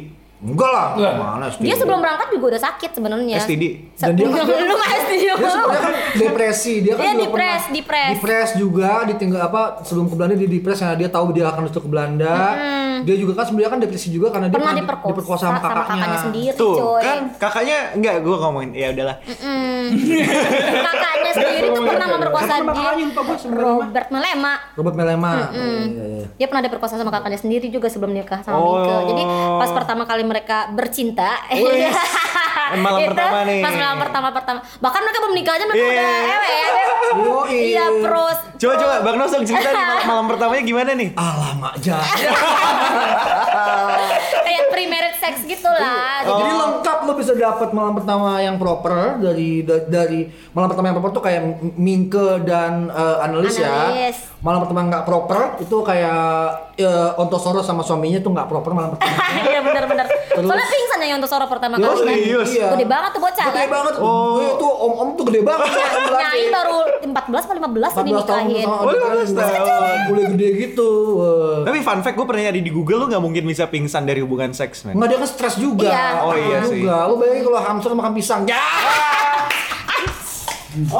Enggak lah Enggak. mana dia sebelum berangkat juga udah sakit sebenarnya STD. Dan dia kan- lu nggak STD dia sebenarnya kan depresi dia kan Iya, juga depres, pernah depres. depres juga ditinggal apa sebelum ke Belanda dia depres karena dia tahu dia akan masuk ke Belanda dia juga kan sebenarnya kan depresi juga karena dia pernah di- diperkosa, diperkosa sama kakaknya, sendiri Tuh, coy kan kakaknya enggak gua ngomongin. Ya udahlah. Mm. kakaknya sendiri tuh pernah memperkosa dia kakaknya? Robert Melema Robert Melema iya, iya, iya. dia pernah diperkosa sama kakaknya sendiri juga sebelum nikah sama Oh. Mika jadi pas pertama kali mereka bercinta Wih, malam itu pertama nih. pas malam pertama pertama bahkan mereka belum nikah aja mereka Iya. udah ewe ya iya pros Coba coba Bang Nosong cerita nih malam, malam pertamanya gimana nih? alamak jahat kayak pre-marriage sex gitu lah Oh. Jadi lengkap lo bisa dapat malam pertama yang proper dari da- dari malam pertama yang proper tuh kayak Mingke dan eh, analis, Analis. ya. Malam pertama nggak proper itu kayak eh, Ontosoro sama suaminya tuh nggak proper malam pertama. iya benar-benar soalnya pingsan ya untuk Soro pertama kali kan serius? Iya. gede banget tuh bocah Gede kan banget. Oh. Tuh om-om tuh gede banget. Nyai baru 14 atau 15 ini 14 tahun nikahin Oh, 15 tahun. Boleh gede gitu. Wah. Tapi fun fact gue pernah nyari di Google lu nggak mungkin bisa pingsan dari hubungan seks, men. Nggak dia kan stres juga. Iya. Oh, iya Juga. sih. Lu bayangin kalau hamster makan pisang. Ya.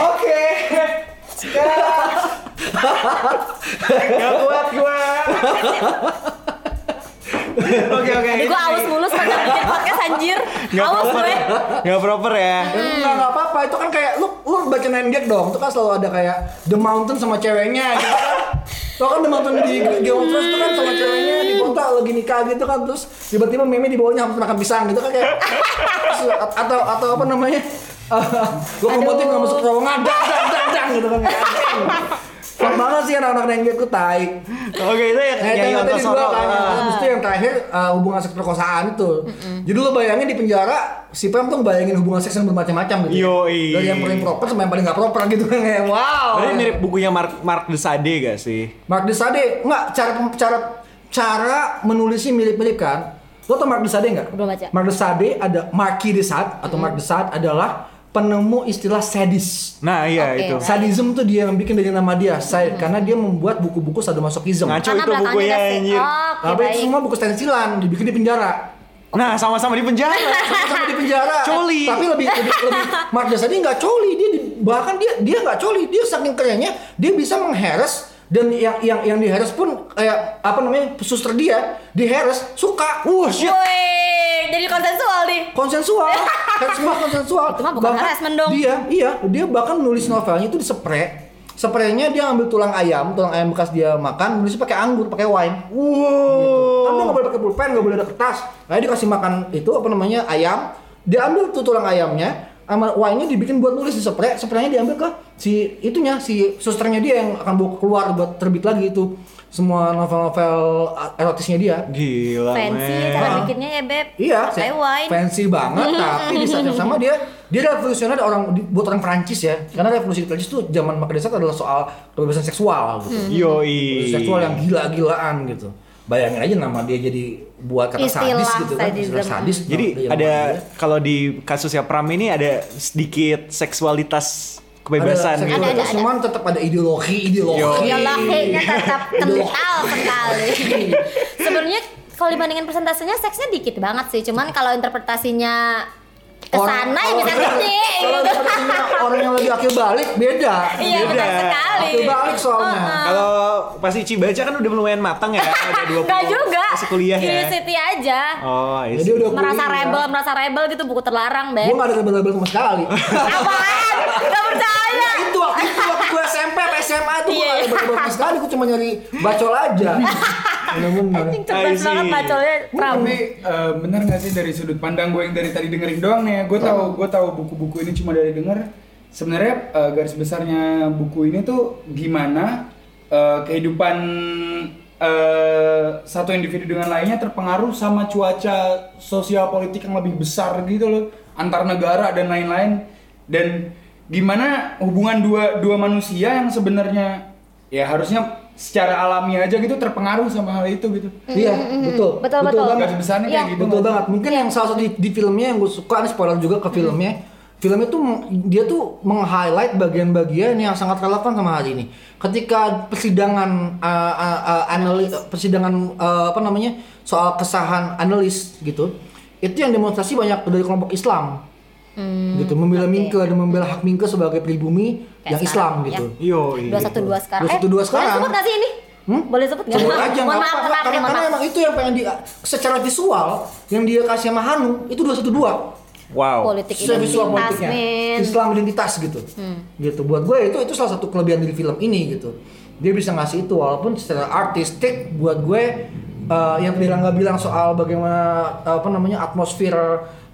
Oke. Gak kuat gue. Oke oke. Aduh, gue aus mulu sepanjang bikin podcast anjir Gak Aus proper, gue gak proper ya. Enggak, enggak apa-apa. Itu kan kayak lu lu baca nine gag dong. Itu kan selalu ada kayak The Mountain sama ceweknya gitu kan. Lo kan udah nonton di Game of Thrones tuh kan sama ceweknya di kota lagi nikah gitu kan terus tiba-tiba meme di bawahnya habis makan pisang gitu kan kayak terus, atau atau apa namanya lokomotif nggak masuk terowongan dang dang dang dang gitu kan. Fuck banget sih anak-anak yang gitu tai. Oke itu yang Nah, yang tadi dua kan. Habis itu yang terakhir uh, hubungan seks perkosaan itu. Jadi lo bayangin di penjara si Pam tuh bayangin hubungan seks yang bermacam-macam gitu. Yoi. Dari yang paling proper sampai yang paling nggak proper gitu kan kayak wow. Berarti mirip bukunya Mark Mark de Sade gak sih? Mark de Sade nggak cara cara cara menulisnya mirip-mirip kan. Lo tau Mark de Sade nggak? Belum baca. Mark de Sade ada Marquis de Sade atau Mark de Sade adalah penemu istilah sadis. Nah iya Oke. itu. Sadism tuh dia yang bikin dari nama dia, Sa- karena dia membuat buku-buku sadomasochism. Ngaco itu bukunya anjir. Oh, Oke, Tapi itu semua buku stensilan, dibikin di penjara. Nah sama-sama di penjara. Sama di penjara. Coli. Tapi lebih lebih, lebih Mark Jasadi nggak coli, dia di- bahkan dia dia nggak coli, dia saking kerennya dia bisa mengheres dan yang yang yang diheres pun kayak apa namanya suster dia diheres suka. Wah shit. Woi, jadi konsensual nih. konsensual, kan semua konsensual. Itu mah bukan harassment dong. Dia, iya, dia bahkan nulis novelnya itu di spray. Spraynya dia ambil tulang ayam, tulang ayam bekas dia makan, nulisnya pakai anggur, pakai wine. Wow. Kan dia nggak boleh pakai pulpen, nggak boleh ada kertas. Nah, dia dikasih makan itu apa namanya ayam. Dia ambil tuh tulang ayamnya, sama wine-nya dibikin buat nulis di spray. Spraynya diambil ke si itunya, si susternya dia yang akan bawa keluar buat terbit lagi itu semua novel-novel erotisnya dia. Gila Fancy cara bikinnya ya, Beb. Iya, Pakai wine. fancy banget, tapi di saat yang sama dia dia revolusioner orang buat orang Prancis ya. Karena revolusi di Prancis tuh zaman Mark Desat adalah soal kebebasan seksual gitu. Hmm. Yoi. Seksual yang gila-gilaan gitu. Bayangin aja nama dia jadi buat kata Istilah sadis gitu kan, istilah sadis. Jadi dia, ada kalau di kasusnya Pram ini ada sedikit seksualitas kebebasan ada gitu. Ada, ada, seksualitas, cuman tetap ada ideologi, ideologi. Yo. Biologinya tetap Ideologi. kental sekali. Sebenarnya kalau dibandingin persentasenya seksnya dikit banget sih. Cuman kalau interpretasinya ke Orang- sana ya bisa orang- gede Kalau gitu. orang yang lagi akil balik beda. Iya Beda. benar sekali. Akil balik soalnya. Kalau pas Ici baca kan udah lumayan matang ya, ada 20 Enggak juga. masih kuliah ya. Curiosity aja. Oh, I Jadi udah merasa kuliah. rebel, merasa rebel gitu buku terlarang, Gue Beb. gak ada rebel-rebel sama sekali. Apaan? Gak percaya. Itu waktu itu waktu gue SMP atau SMA tuh gue gak ada rebel sama sekali. Gue cuma nyari bacol aja. Bener-bener. See. banget bacolnya Pram. Tapi eh, bener gak sih dari sudut pandang gue yang dari tadi dengerin doang nih, gue tahu gue tahu buku-buku ini cuma dari denger. Sebenarnya eh, garis besarnya buku ini tuh gimana eh, kehidupan eh, satu individu dengan lainnya terpengaruh sama cuaca sosial politik yang lebih besar gitu loh antar negara dan lain-lain dan gimana hubungan dua dua manusia yang sebenarnya ya harusnya secara alami aja gitu terpengaruh sama hal itu gitu. Iya, betul. Betul, betul. banget. Garis besarnya Iya. kayak gitu. Betul banget. Mungkin yang salah satu di, di filmnya yang gue suka, ini spoiler juga ke filmnya. Film itu meng- dia tuh meng-highlight bagian-bagian yang sangat relevan sama hari ini. Ketika persidangan uh, uh, uh, analis, persidangan uh, apa namanya soal kesahan analis gitu, itu yang demonstrasi banyak dari kelompok Islam. Gitu membela oke. Mingke dan membela hak Mingke sebagai pribumi Kayak yang sekarang, Islam gitu. Yoi. 212 sekarang. 212 Eh, Boleh sekarang. sebut gak sih ini? Hmm? Boleh sebut nggak? Sebut aja Mohon nggak maaf, apa-apa. karena, karena maaf. emang itu yang pengen di secara visual yang dia kasih sama Hanu itu 212 Wow. Politik secara visual identitas, politiknya men. Islam identitas gitu gitu buat gue itu itu salah satu kelebihan dari film ini gitu dia bisa ngasih itu walaupun secara artistik buat gue eh, yang tadi nggak bilang soal bagaimana apa namanya atmosfer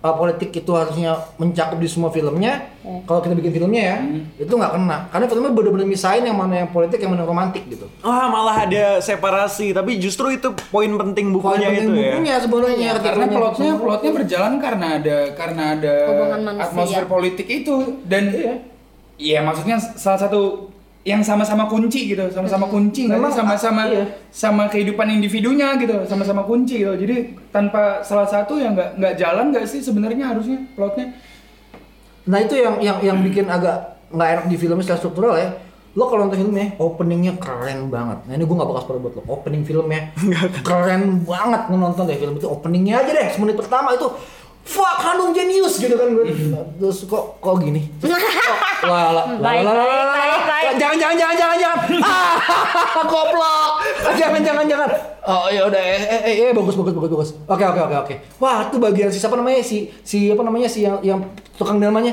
eh, politik itu harusnya mencakup di semua filmnya. Kalau kita bikin filmnya ya itu nggak kena. Karena filmnya benar-benar misain yang mana yang politik yang mana yang romantik gitu. Wah, malah ada separasi, tapi justru itu poin penting Poin bukunya penting itu ya. bukunya sebenarnya Iya, ketika karena plotnya plotnya berjalan karena ada karena ada atmosfer politik itu. Dan iya maksudnya salah satu yang sama-sama kunci gitu sama-sama kunci Memang, sama-sama iya. sama kehidupan individunya gitu sama-sama kunci gitu jadi tanpa salah satu yang nggak nggak jalan nggak sih sebenarnya harusnya plotnya Nah itu yang yang yang bikin agak nggak enak di filmnya secara struktural ya. Lo kalau nonton filmnya, openingnya keren banget. Nah ini gue nggak bakal spoiler buat lo. Opening filmnya keren banget nonton deh film itu. Openingnya aja deh, semenit pertama itu fuck Hanung jenius gitu kan gue. Terus kok kok gini? Terus, kok, lah. Jangan jangan jangan jangan jangan. Ah, goblok. Jangan jangan jangan. Oh ya udah eh eh eh, eh bagus bagus bagus bagus. Oke oke oke oke. Wah, itu bagian si siapa namanya si si apa namanya si yang yang tukang namanya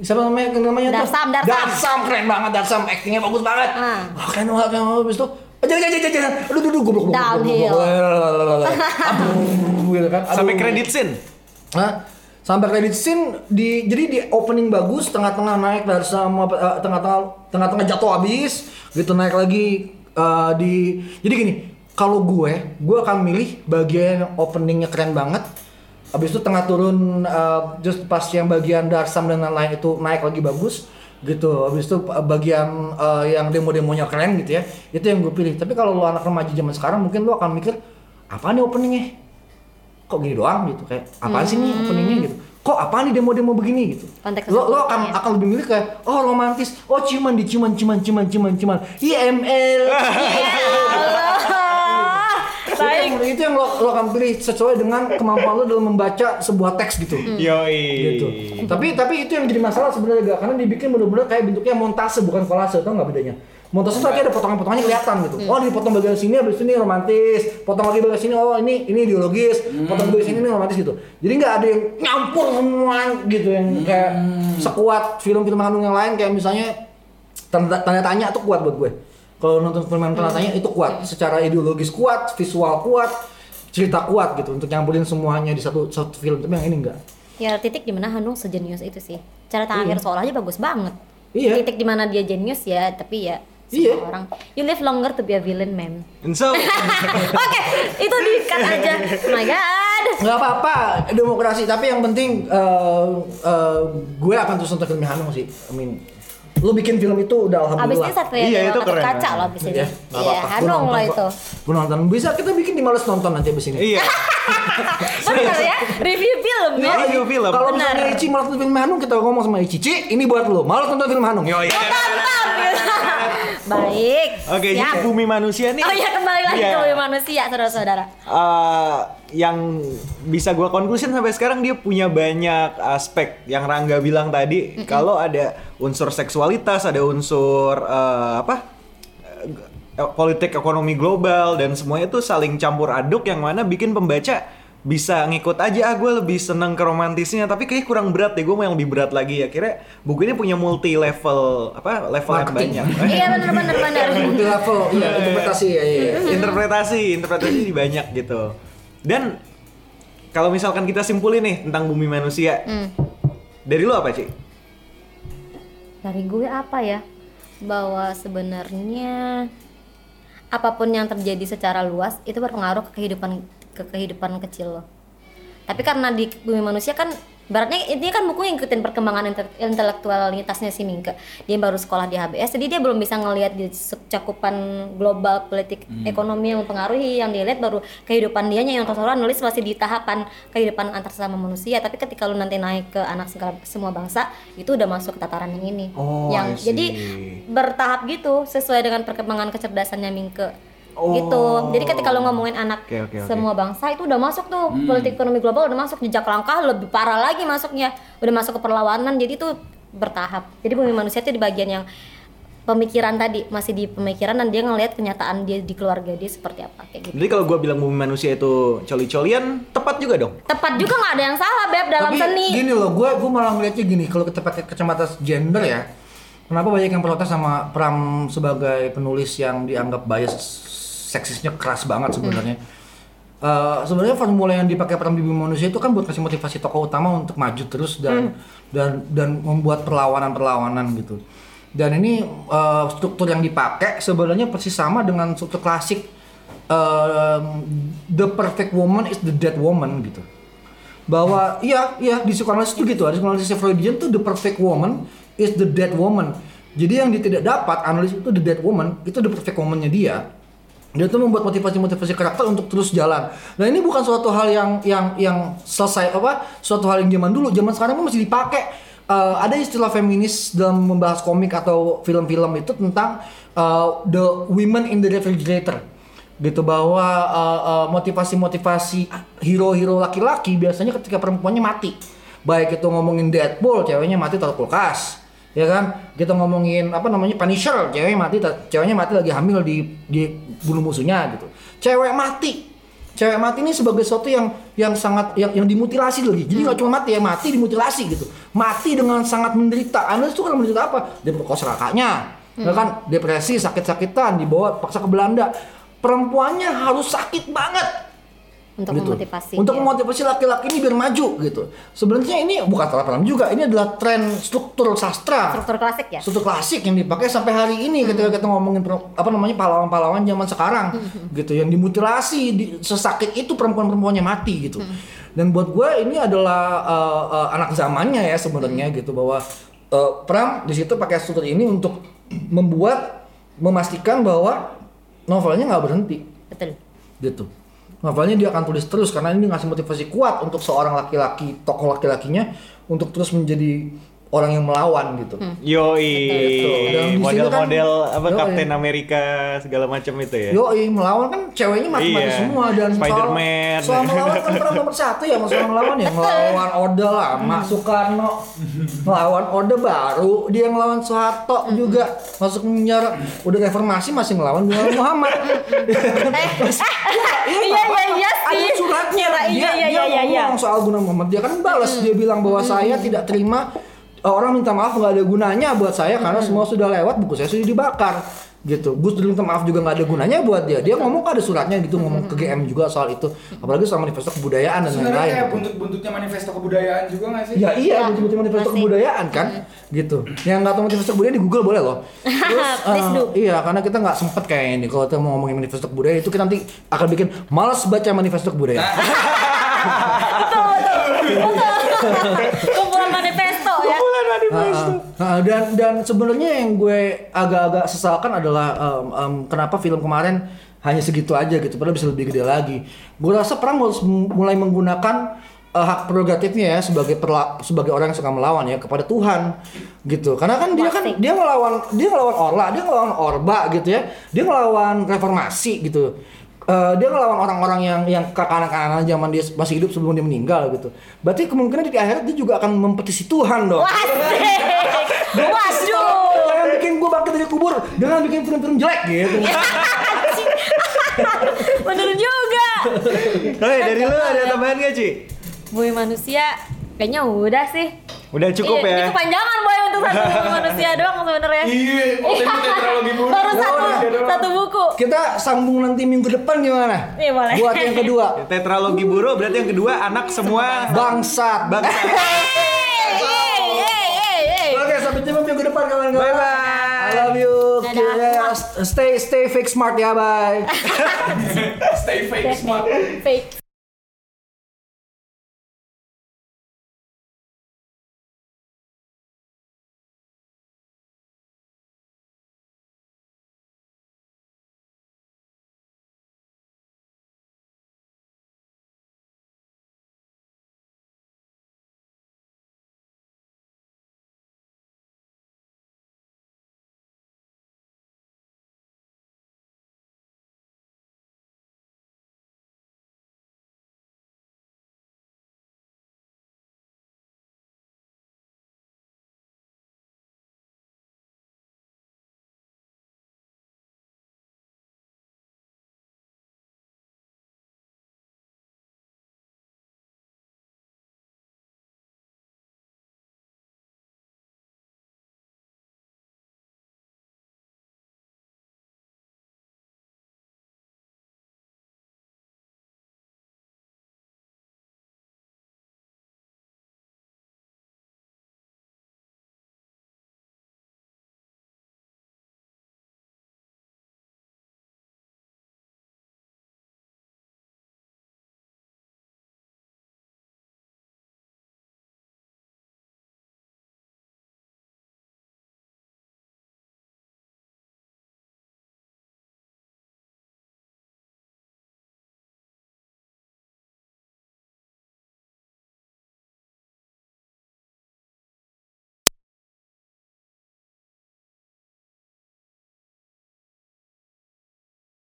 siapa namanya yang namanya tuh? Darsam, Darsam. Darsam keren banget Darsam actingnya bagus banget. Wah, keren banget keren banget Habis itu Oh, jangan, jangan, jangan, jangan. Aduh, aduh, goblok, goblok, Downhill. gitu kan. Sampai credit scene. Hah? Sampai credit scene di jadi di opening bagus, tengah-tengah naik dari sama eh, tengah-tengah tengah-tengah jatuh habis, gitu naik lagi eh, di jadi gini, kalau gue, gue akan milih bagian openingnya keren banget. Habis itu tengah turun eh, just pas yang bagian Darsam dan lain-lain itu naik lagi bagus gitu. Habis itu bagian eh, yang demo-demonya keren gitu ya. Itu yang gue pilih. Tapi kalau lu anak remaja zaman sekarang mungkin lu akan mikir apa nih openingnya? Kok gini doang gitu kayak apaan sih nih openingnya? gitu. Kok apa nih demo-demo begini? gitu. Konteks lo lo akan ya. akan lebih milih kayak oh romantis. Oh ciuman di ciuman ciuman ciuman ciuman ciuman. IML itu yang, Baik. itu yang lo, lo akan pilih sesuai dengan kemampuan lo dalam membaca sebuah teks gitu. Hmm. Yoi. gitu. Tapi tapi itu yang jadi masalah sebenarnya gak karena dibikin bener-bener kayak bentuknya montase bukan kolase. Tau nggak bedanya montase itu artinya ada potongan-potongannya kelihatan gitu. Hmm. oh dipotong bagian sini habis ini romantis. Potong lagi bagian sini oh ini ini ideologis. Potong bagian sini ini romantis gitu. Jadi nggak ada yang nyampur semua gitu yang kayak sekuat film-film Hanung yang lain. Kayak misalnya tanda, tanda tanya tuh kuat buat gue. Kalau nonton film yang tanda tanya itu kuat. Secara ideologis kuat visual kuat cerita kuat gitu. Untuk nyampurin semuanya di satu satu film. Tapi yang ini enggak Ya titik di mana Hanung sejenius itu sih. Cara terakhir soal aja bagus banget. Iya. Titik di mana dia jenius ya, tapi ya Iya. orang. You live longer to be a villain, man. And so, Oke, itu di-cut aja. Oh my god. nggak apa-apa demokrasi tapi yang penting eh, eh, gue akan terus nonton film Hanung sih I mean lu bikin film itu udah alhamdulillah ini Satria Iya, Dewa itu keren. kaca loh abis ini. Ya, Iya, Hanung kok. itu. Gua nonton bisa kita bikin di males nonton nanti abis ini iya. Bener ya, review film ya. Iya, review film. kalau Benar. misalnya Ici malas nonton film Hanung kita ngomong sama Ici Ci ini buat lu malas nonton film Hanung Yoi. Mantap. Baik. Oke, jadi bumi manusia nih. Oh ya kembali lagi Iya. ke bumi manusia, saudara-saudara. Yang bisa gua conclusion sampai sekarang dia punya banyak aspek yang Rangga bilang tadi. Kalau ada unsur seksualitas ada unsur eh, apa eh, politik ekonomi global dan semuanya itu saling campur aduk yang mana bikin pembaca bisa ngikut aja ah gue lebih seneng ke romantisnya. Tapi kayak kurang berat deh gue mau yang lebih berat lagi. Ya kira buku ini punya multi level apa level yang banyak. Iya bener bener bener. multi level iya. interpretasi ya iya. Interpretasi interpretasi di banyak gitu dan kalau misalkan kita simpulin nih tentang bumi manusia Hmm. dari lu apa sih Dari gue apa ya? Bahwa sebenarnya apa pun yang terjadi secara luas itu berpengaruh ke kehidupan ke kehidupan kecil lo. Tapi karena di bumi manusia kan baratnya ini kan buku yang ngikutin perkembangan inte- intelektualitasnya si Mingke. Dia baru sekolah di HBS, jadi dia belum bisa ngelihat di cakupan global politik ekonomi yang mempengaruhi. Yang dia lihat baru kehidupan dianya yang terserah nulis masih di tahapan kehidupan antar sesama manusia. Tapi ketika lu nanti naik ke anak segala semua bangsa, itu udah masuk ke tataran yang ini. Oh, yang jadi bertahap gitu sesuai dengan perkembangan kecerdasannya Mingke. Oh. Gitu. Jadi ketika lu ngomongin anak Oke, oke, oke. semua bangsa itu udah masuk tuh politik ekonomi global udah masuk jejak langkah lebih parah lagi masuknya. Udah masuk ke perlawanan. Jadi itu bertahap. Jadi bumi manusia itu di bagian yang pemikiran tadi masih di pemikiran dan dia ngelihat kenyataan dia di keluarga dia seperti apa kayak gitu. jadi kalau gua bilang bumi manusia itu coli-colian tepat juga dong Tepat juga nggak ada yang salah beb dalam Tapi seni. gini loh, gue gue malah ngeliatnya gini, kalau kita pakai kacamata gender ya, kenapa banyak yang protes sama Pram sebagai penulis yang dianggap bias seksisnya keras banget sebenarnya. Eh, sebenarnya formula yang dipakai di Bumi Manusia itu kan buat kasih motivasi tokoh utama untuk maju terus dan dan dan membuat perlawanan-perlawanan gitu. Dan ini eh, struktur yang dipakai sebenarnya persis sama dengan struktur klasik eh, the perfect woman is the dead woman gitu. Bahwa iya iya di psikoanalisis itu gitu. Ada psikoanalisis Freudian tuh the perfect woman is the dead woman. Jadi yang dia tidak dapat analis itu the dead woman itu the perfect womannya dia dia tuh membuat motivasi-motivasi karakter untuk terus jalan. Nah ini bukan suatu hal yang yang yang selesai apa suatu hal yang zaman dulu. Zaman sekarang pun masih dipakai. Eh, ada istilah feminis dalam membahas komik atau film-film itu tentang eh, the women in the refrigerator. Gitu bahwa uh, uh, motivasi-motivasi hero-hero laki-laki biasanya ketika perempuannya mati. Baik itu ngomongin Deadpool ceweknya mati taruh kulkas ya kan? Kita ngomongin apa namanya Punisher. Ceweknya mati ceweknya mati lagi hamil di di bunuh musuhnya gitu. Cewek mati! Cewek mati ini sebagai sesuatu yang yang sangat yang, yang dimutilasi lagi. Jadi nggak cuma mati ya mati dimutilasi gitu. Mati dengan sangat menderita. Anda itu kan menderita apa? Dia perkosa kakaknya Ya kan? Depresi, sakit-sakitan, dibawa paksa ke Belanda. Perempuannya harus sakit banget Untuk gitu. memotivasi. Untuk ya. memotivasi laki-laki ini biar maju gitu. Sebenarnya ini bukan salah paham juga, ini adalah tren struktur sastra. struktur klasik ya. Struktur klasik yang dipakai sampai hari ini ketika kita ngomongin apa namanya pahlawan-pahlawan zaman sekarang gitu yang dimutilasi di, sesakit itu perempuan-perempuannya mati gitu. Dan buat gue ini adalah uh, uh, anak zamannya ya sebenarnya gitu bahwa uh, Pram di situ pakai struktur ini untuk membuat memastikan bahwa novelnya nggak berhenti Betul. gitu. Novelnya dia akan tulis terus karena ini ngasih motivasi kuat untuk seorang laki-laki, tokoh laki-lakinya untuk terus menjadi orang yang melawan gitu. Yoi. Dan di sini kan- model-model apa Yoi. Kapten Amerika segala macam itu ya. Yo, melawan kan ceweknya mati-mati Iya. semua dan soal- Spider-Man. Soal, melawan kan perang nomor satu ya, soal melawan ya ngelawan Orde lama, Soekarno ngelawan Orde baru, dia ngelawan Soeharto juga masuk penjara, udah reformasi masih ngelawan Gunawan Muhammad. iya, iya, iya Ada suratnya. Iya, iya, iya, iya, iya. ngomong soal Gunawan Muhammad. Dia kan balas, dia bilang bahwa saya tidak terima orang minta maaf nggak ada gunanya buat saya karena semua sudah lewat, buku saya sudah dibakar gitu. Gus Dur minta maaf juga nggak ada gunanya buat dia. Dia ngomong kan ada suratnya gitu ngomong ke GM juga soal itu. Apalagi soal manifesto kebudayaan dan Sebenarnya lain-lain. kayak buntut-buntutnya manifesto kebudayaan juga nggak sih? Ya iya, Ya, betul-betul manifesto masih. kebudayaan kan, gitu. Yang nggak tahu manifesto kebudayaan di Google boleh loh. Terus, eh, do. iya, karena kita nggak sempet kayak ini. Kalau kita mau ngomongin manifesto kebudayaan itu kita nanti akan bikin malas baca manifesto kebudayaan. Ya. Nah, dan dan sebenarnya yang gue agak-agak sesalkan adalah em, em, kenapa film kemarin hanya segitu aja gitu, padahal bisa lebih gede lagi. Gue rasa perang harus mulai menggunakan eh, hak prerogatifnya ya sebagai perla- sebagai orang yang suka melawan ya kepada Tuhan gitu. Karena kan dia kan dia ngelawan dia ngelawan Orla, dia ngelawan Orba gitu ya. Dia ngelawan reformasi gitu. Eh, dia ngelawan orang-orang yang yang kanan-kanan zaman dia masih hidup sebelum dia meninggal gitu. Berarti kemungkinan di akhirat dia juga akan mempetisi Tuhan dong. Waduh. Jangan bikin gue bangkit dari kubur dengan bikin film-film jelek gitu. Bener juga. Oke, dari lu ada tambahan gak, Ci? Bumi manusia kayaknya udah sih. Udah cukup Iya, ya. Ini kepanjangan boy untuk satu manusia doang sebenarnya. Iya, oh, tapi tetralogi buruk. Baru satu iya satu buku. Kita sambung nanti minggu depan gimana? Iya, boleh. Buat yang kedua. Tetralogi buru berarti yang kedua anak semua Bangsat. bangsa. Hey, hey, hey, hey, hey. Oke, sampai jumpa minggu depan kawan-kawan. Bye bye. I love you. Dadah. Yeah, stay stay fake smart ya, bye. Stay fake smart. Fake.